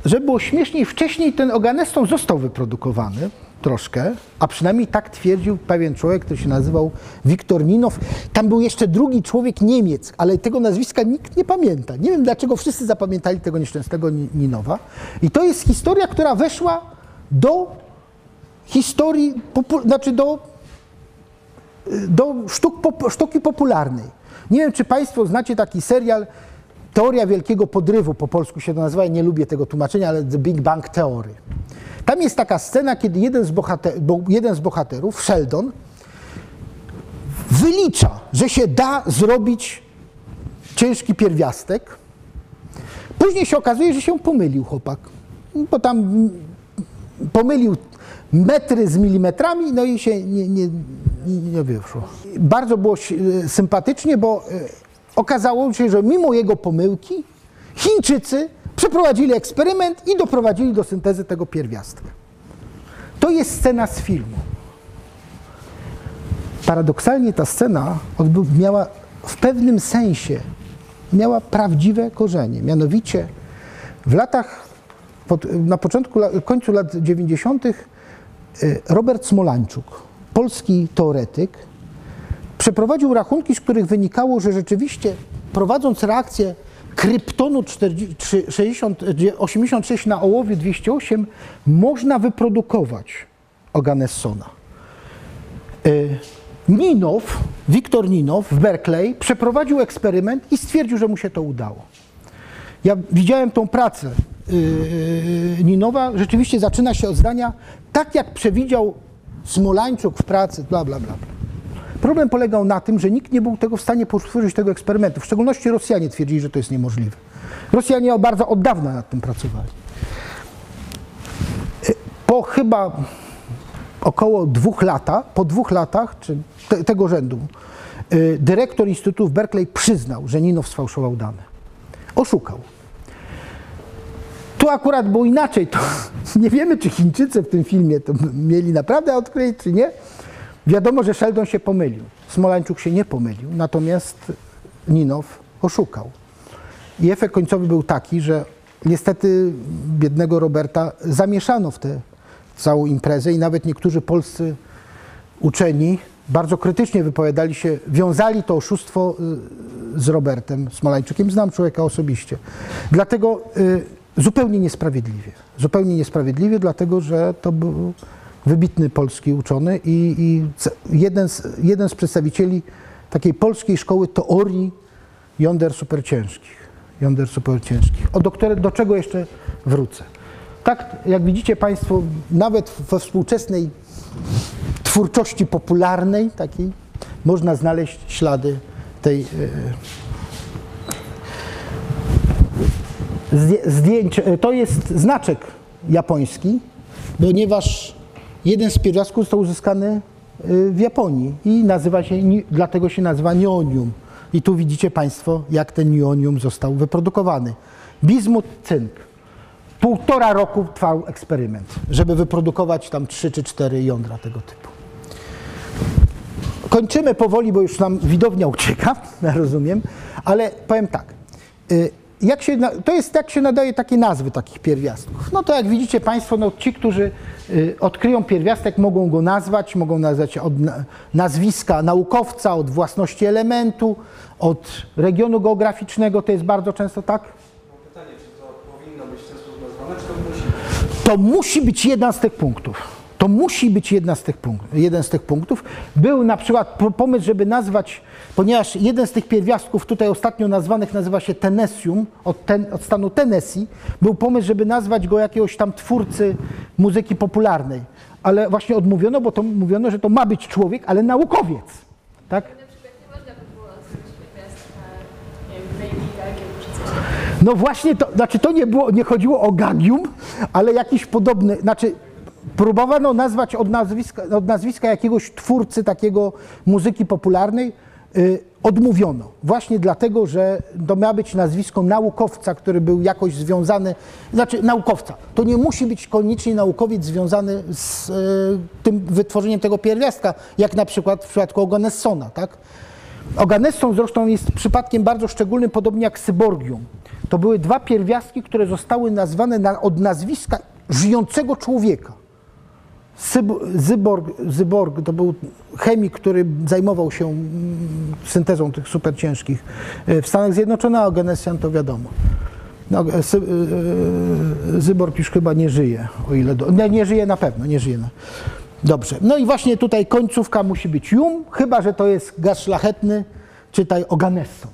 żeby było śmieszniej, wcześniej ten Oganesson został wyprodukowany troszkę, a przynajmniej tak twierdził pewien człowiek, który się nazywał Wiktor Ninow. Tam był jeszcze drugi człowiek Niemiec, ale tego nazwiska nikt nie pamięta. Nie wiem dlaczego wszyscy zapamiętali tego nieszczęsnego Ninowa. I to jest historia, która weszła do historii, znaczy do, do sztuk, sztuki popularnej. Nie wiem, czy Państwo znacie taki serial Teoria Wielkiego Podrywu, po polsku się to nazywa, ja nie lubię tego tłumaczenia, ale The Big Bang Theory. Tam jest taka scena, kiedy jeden z, bohater, jeden z bohaterów, Sheldon, wylicza, że się da zrobić ciężki pierwiastek. Później się okazuje, że się pomylił chłopak, bo tam pomylił metry z milimetrami, no i się nie, nie, nie wyszło. Bardzo było sympatycznie, bo okazało się, że mimo jego pomyłki Chińczycy przeprowadzili eksperyment i doprowadzili do syntezy tego pierwiastka. To jest scena z filmu. Paradoksalnie ta scena miała w pewnym sensie miała prawdziwe korzenie. Mianowicie w latach, na początku, końcu lat 90. Robert Smolańczuk, polski teoretyk, przeprowadził rachunki, z których wynikało, że rzeczywiście prowadząc reakcję kryptonu 40, 60, 86 na ołowie 208 można wyprodukować Oganessona. Ninow, Wiktor Ninow w Berkeley przeprowadził eksperyment i stwierdził, że mu się to udało. Ja widziałem tą pracę Ninowa, rzeczywiście zaczyna się od zdania, tak jak przewidział Smolańczuk w pracy, bla, bla, bla. Problem polegał na tym, że nikt nie był tego w stanie powtórzyć tego eksperymentu. W szczególności Rosjanie twierdzili, że to jest niemożliwe. Rosjanie bardzo od dawna nad tym pracowali. Po chyba około dwóch latach, po dwóch latach, czy te, tego rzędu, dyrektor Instytutu w Berkeley przyznał, że Ninow sfałszował dane. Oszukał. Tu akurat było inaczej. To nie wiemy, czy Chińczycy w tym filmie to mieli naprawdę odkryć, czy nie. Wiadomo, że Sheldon się pomylił. Smolańczuk się nie pomylił, natomiast Ninow oszukał. I efekt końcowy był taki, że niestety biednego Roberta zamieszano w tę całą imprezę i nawet niektórzy polscy uczeni bardzo krytycznie wypowiadali się, wiązali to oszustwo z Robertem Smolańczukiem. Znam człowieka osobiście. Dlatego y, zupełnie niesprawiedliwie. Zupełnie niesprawiedliwie, dlatego że to był wybitny polski uczony i, i jeden, z, jeden z przedstawicieli takiej polskiej szkoły teorii jąder superciężkich. Jąder superciężkich. O do, czego jeszcze wrócę. tak jak widzicie Państwo, nawet we współczesnej twórczości popularnej takiej można znaleźć ślady tej e, zdję- zdjęć. e, To jest znaczek japoński, ponieważ jeden z pierwiastków został uzyskany e, w Japonii i nazywa się, dlatego się nazywa nionium. I tu widzicie Państwo, jak ten nionium został wyprodukowany. Bizmut, cynk. Półtora roku trwał eksperyment, żeby wyprodukować tam trzy czy cztery jądra tego typu. Kończymy powoli, bo już nam widownia ucieka, rozumiem, ale powiem tak. Jak się, to jest jak się nadaje takie nazwy takich pierwiastków. No to jak widzicie Państwo, no ci, którzy y, odkryją pierwiastek, mogą go nazwać, mogą nazwać od na- nazwiska naukowca, od własności elementu, od regionu geograficznego, to jest bardzo często tak. Pytanie, czy to powinno być w ten sposób nazwane, czy to musi być? To musi być jeden z tych punktów. To musi być jedna z tych punktów, jeden z tych punktów. Był na przykład po- pomysł, żeby nazwać, ponieważ jeden z tych pierwiastków tutaj ostatnio nazwanych nazywa się Tennessum, od, ten, od stanu Tennessee, był pomysł, żeby nazwać go jakiegoś tam twórcy muzyki popularnej. Ale właśnie odmówiono, bo to mówiono, że to ma być człowiek, ale naukowiec. Tak? No właśnie, to, znaczy to nie, było, nie chodziło o gagium, ale jakiś podobny, znaczy próbowano nazwać od nazwiska, od nazwiska jakiegoś twórcy takiego muzyki popularnej, y, odmówiono. Właśnie dlatego, że to miało być nazwisko naukowca, który był jakoś związany, znaczy naukowca. To nie musi być koniecznie naukowiec związany z y, tym wytworzeniem tego pierwiastka, jak na przykład w przypadku Oganessona, tak? Oganesson zresztą jest przypadkiem bardzo szczególnym, podobnie jak Syborgium. To były dwa pierwiastki, które zostały nazwane na, od nazwiska żyjącego człowieka. Zyborg, Zyborg to był chemik, który zajmował się mm, syntezą tych superciężkich. E, W Stanach Zjednoczonych, a Oganessian to wiadomo. No, e, e, Zyborg już chyba nie żyje, o ile... Do, nie, nie żyje na pewno, nie żyje. Na, dobrze. No i właśnie tutaj końcówka musi być jum, chyba, że to jest gaz szlachetny, czytaj Oganesson.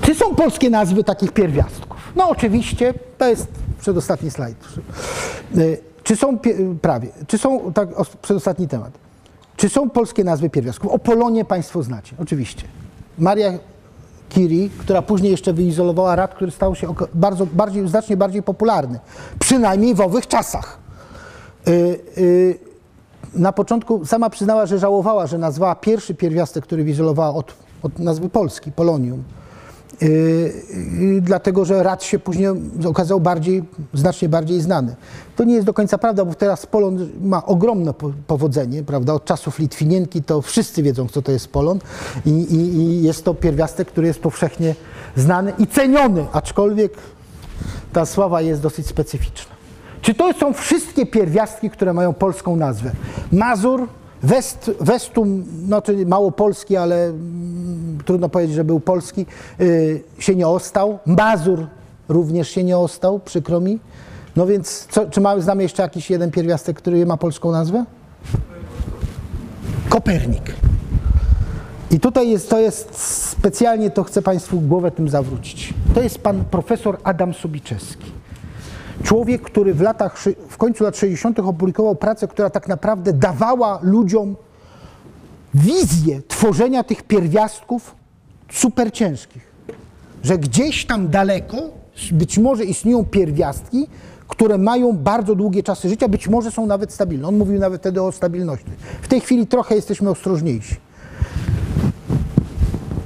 Czy są polskie nazwy takich pierwiastków? No oczywiście, to jest przedostatni slajd. Czy są, prawie, czy są, tak, os- przedostatni temat. Czy są polskie nazwy pierwiastków? O Polonie Państwo znacie, oczywiście. Maria Curie, która później jeszcze wyizolowała rad, który stał się bardzo, bardziej, znacznie bardziej popularny. Przynajmniej w owych czasach. Y, y, na początku sama przyznała, że żałowała, że nazwała pierwszy pierwiastek, który wyizolowała od, od nazwy Polski, Polonium. Yy, yy, dlatego, że rad się później okazał bardziej, znacznie bardziej znany. To nie jest do końca prawda, bo teraz Polon ma ogromne po- powodzenie, prawda? Od czasów Litwinienki to wszyscy wiedzą, co to jest Polon i, i, i jest to pierwiastek, który jest powszechnie znany i ceniony, aczkolwiek ta sława jest dosyć specyficzna. Czy to są wszystkie pierwiastki, które mają polską nazwę? Mazur, West, Westum, no czyli małopolski, ale trudno powiedzieć, że był polski, y, się nie ostał. Mazur również się nie ostał, przykro mi. No więc, co, czy mamy, znamy jeszcze jakiś jeden pierwiastek, który ma polską nazwę? Kopernik. I tutaj jest, to jest specjalnie, to chcę Państwu głowę tym zawrócić. To jest pan profesor Adam Sobiczewski. Człowiek, który w, latach, w końcu lat 60. opublikował pracę, która tak naprawdę dawała ludziom wizję tworzenia tych pierwiastków super ciężkich. Że gdzieś tam daleko być może istnieją pierwiastki, które mają bardzo długie czasy życia, być może są nawet stabilne. On mówił nawet wtedy o stabilności. W tej chwili trochę jesteśmy ostrożniejsi.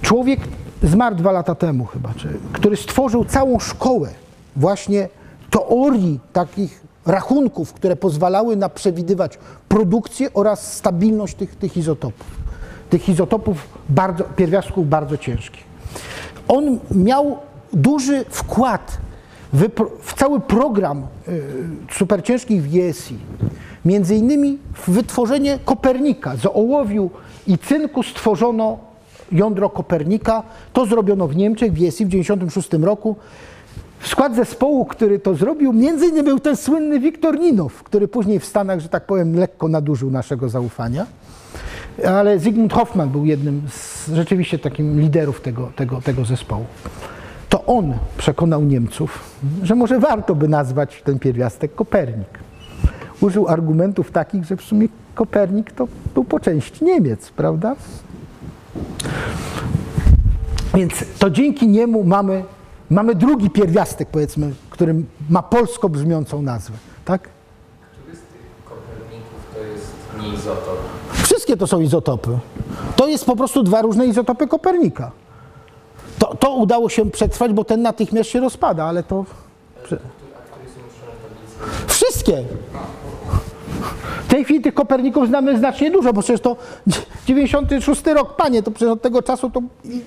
Człowiek zmarł dwa lata temu chyba, czy, który stworzył całą szkołę właśnie teorii takich rachunków, które pozwalały na przewidywać produkcję oraz stabilność tych, tych izotopów. Tych izotopów bardzo, pierwiastków bardzo ciężkich. On miał duży wkład w, w cały program y, superciężkich w. Między innymi w wytworzenie Kopernika. Z ołowiu i cynku stworzono jądro Kopernika. To zrobiono w Niemczech w GSI w 1996 roku. W skład zespołu, który to zrobił, między innymi był ten słynny Wiktor Ninow, który później w Stanach, że tak powiem, lekko nadużył naszego zaufania. Ale Zygmunt Hoffman był jednym z rzeczywiście takim liderów tego, tego, tego zespołu. to on przekonał Niemców, że może warto by nazwać ten pierwiastek Kopernik. Użył argumentów takich, że w sumie Kopernik to był po części Niemiec, prawda? Więc to dzięki niemu mamy, mamy drugi pierwiastek, powiedzmy, który ma polsko brzmiącą nazwę. Tak? Koperników to jest nie izotop? Wszystkie to są izotopy. To jest po prostu dwa różne izotopy Kopernika. To, to udało się przetrwać, bo ten natychmiast się rozpada, ale to. Wszystkie! Tej chwili tych Koperników znamy znacznie dużo, bo przecież to 96 rok, panie, to przecież od tego czasu to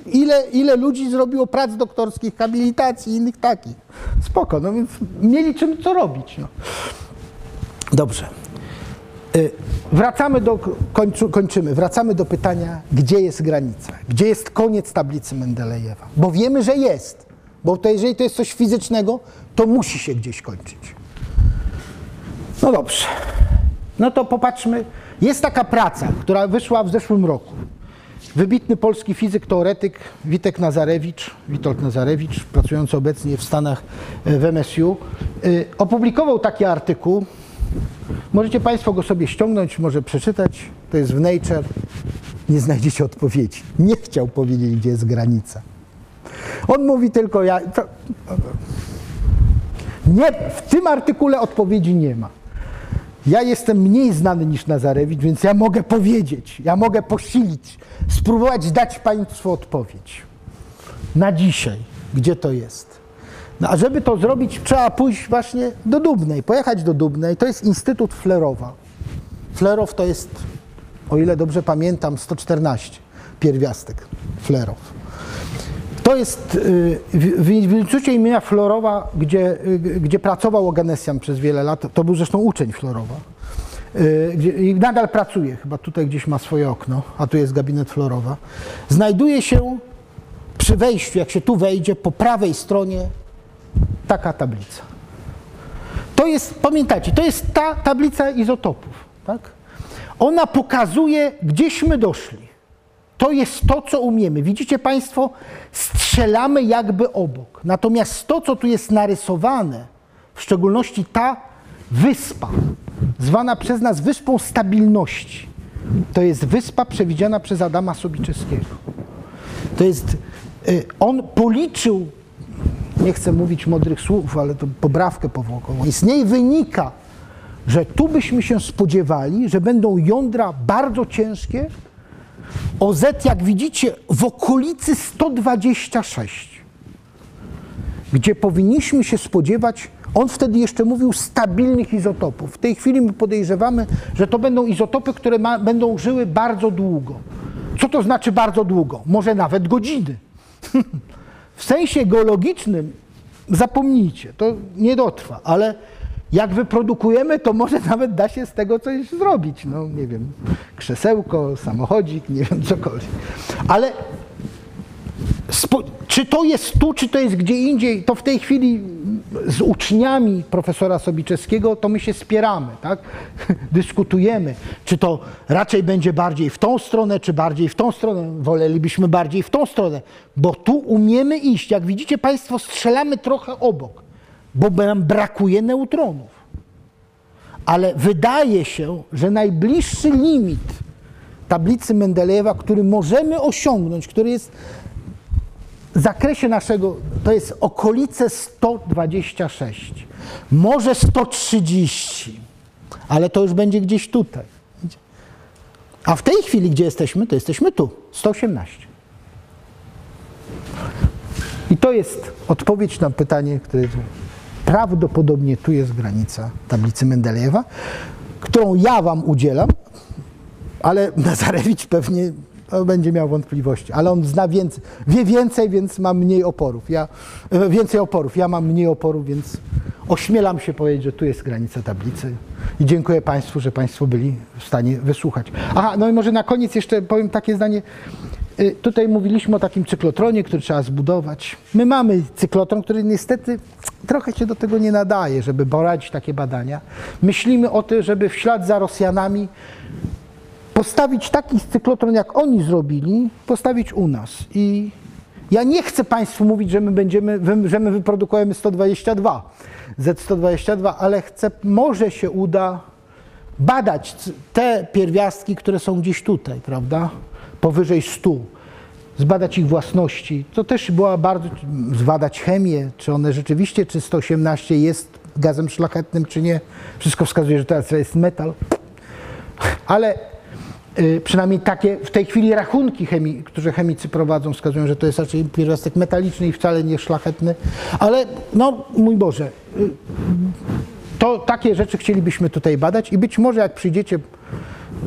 ile, ile ludzi zrobiło prac doktorskich, habilitacji i innych takich. Spoko, no więc mieli czym co robić. No. Dobrze. Y, Wracamy do, końcu, kończymy, wracamy do pytania, gdzie jest granica, gdzie jest koniec tablicy Mendelejewa, bo wiemy, że jest, bo to jeżeli to jest coś fizycznego, to musi się gdzieś kończyć. No dobrze, no to popatrzmy, jest taka praca, która wyszła w zeszłym roku. Wybitny polski fizyk, teoretyk Witek Nazarewicz, Witold Nazarewicz, pracujący obecnie w Stanach e, w MSU, y, opublikował taki artykuł, Możecie Państwo go sobie ściągnąć, może przeczytać. To jest w Nature. Nie znajdziecie odpowiedzi. Nie chciał powiedzieć, gdzie jest granica. On mówi tylko, ja. Nie, w tym artykule odpowiedzi nie ma. Ja jestem mniej znany niż Nazarewicz, więc ja mogę powiedzieć, ja mogę posilić, spróbować dać Państwu odpowiedź. Na dzisiaj, gdzie to jest. No, a żeby to zrobić, trzeba pójść właśnie do Dubnej, pojechać do Dubnej. To jest Instytut Flerowa. Flerow to jest, o ile dobrze pamiętam, 114 pierwiastek Flerow. To jest y, w, Instytucie imienia Florowa, gdzie, y, gdzie pracował Oganesian przez wiele lat. To był zresztą uczeń Florowa. Y, Gdzie, I nadal pracuje, chyba tutaj gdzieś ma swoje okno, a tu jest gabinet Florowa. Znajduje się przy wejściu, jak się tu wejdzie, po prawej stronie taka tablica. To jest, pamiętajcie, to jest ta tablica izotopów. Tak? Ona pokazuje, gdzieśmy doszli. To jest to, co umiemy. Widzicie Państwo, strzelamy jakby obok. Natomiast to, co tu jest narysowane, w szczególności ta wyspa, zwana przez nas Wyspą Stabilności, to jest wyspa przewidziana przez Adama Sobiczewskiego. To jest, y, on policzył, nie chcę mówić mądrych słów, ale to poprawkę powłokową, i z niej wynika, że tu byśmy się spodziewali, że będą jądra bardzo ciężkie, OZ, jak widzicie, w okolicy 126, gdzie powinniśmy się spodziewać, on wtedy jeszcze mówił stabilnych izotopów. W tej chwili my podejrzewamy, że to będą izotopy, które ma, będą żyły bardzo długo. Co to znaczy bardzo długo? Może nawet godziny. w sensie geologicznym zapomnijcie, to nie dotrwa, ale jak wyprodukujemy, to może nawet da się z tego coś zrobić. No nie wiem, krzesełko, samochodzik, nie wiem, cokolwiek. Ale czy to jest tu, czy to jest gdzie indziej, to w tej chwili z uczniami profesora Sobiczewskiego to my się spieramy, tak? Dyskutujemy, czy to raczej będzie bardziej w tą stronę, czy bardziej w tą stronę. Wolelibyśmy bardziej w tą stronę, bo tu umiemy iść. Jak widzicie Państwo, strzelamy trochę obok, bo nam brakuje neutronów. Ale wydaje się, że najbliższy limit tablicy Mendelejewa, który możemy osiągnąć, który jest w zakresie naszego, to jest okolice 126, może 130, ale to już będzie gdzieś tutaj. A w tej chwili, gdzie jesteśmy, to jesteśmy tu, 118. I to jest odpowiedź na pytanie, które prawdopodobnie tu jest granica tablicy Mendelejewa, którą ja Wam udzielam, ale Nazarewicz pewnie to będzie miał wątpliwości, ale on zna więcej, wie więcej, więc ma mniej oporów. Ja, e, więcej oporów, ja mam mniej oporów, więc ośmielam się powiedzieć, że tu jest granica tablicy. I dziękuję Państwu, że Państwo byli w stanie wysłuchać. Aha, no i może na koniec jeszcze powiem takie zdanie. Y, Tutaj mówiliśmy o takim cyklotronie, który trzeba zbudować. My mamy cyklotron, który niestety trochę się do tego nie nadaje, żeby prowadzić takie badania. Myślimy o tym, żeby w ślad za Rosjanami postawić taki cyklotron, jak oni zrobili, postawić u nas. I, Ja nie chcę Państwu mówić, że my będziemy, że my wyprodukujemy 122, Z122, ale chcę, może się uda badać te pierwiastki, które są gdzieś tutaj, prawda? Powyżej 100. Zbadać ich własności. To też była bardzo, zbadać chemię, czy one rzeczywiście, czy 118 jest gazem szlachetnym, czy nie. Wszystko wskazuje, że to jest metal. Ale y, przynajmniej takie w tej chwili rachunki, chemii, które chemicy prowadzą, wskazują, że to jest raczej pierwiastek metaliczny i wcale nie szlachetny. Ale no, mój Boże, y, to takie rzeczy chcielibyśmy tutaj badać i być może jak przyjdziecie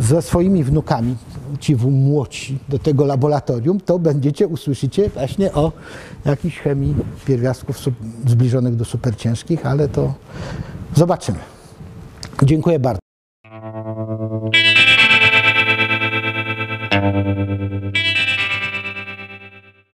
ze swoimi wnukami, ci wmłoci do tego laboratorium, to będziecie, usłyszycie właśnie o jakiejś chemii pierwiastków zbliżonych do superciężkich, ale to zobaczymy. Dziękuję bardzo.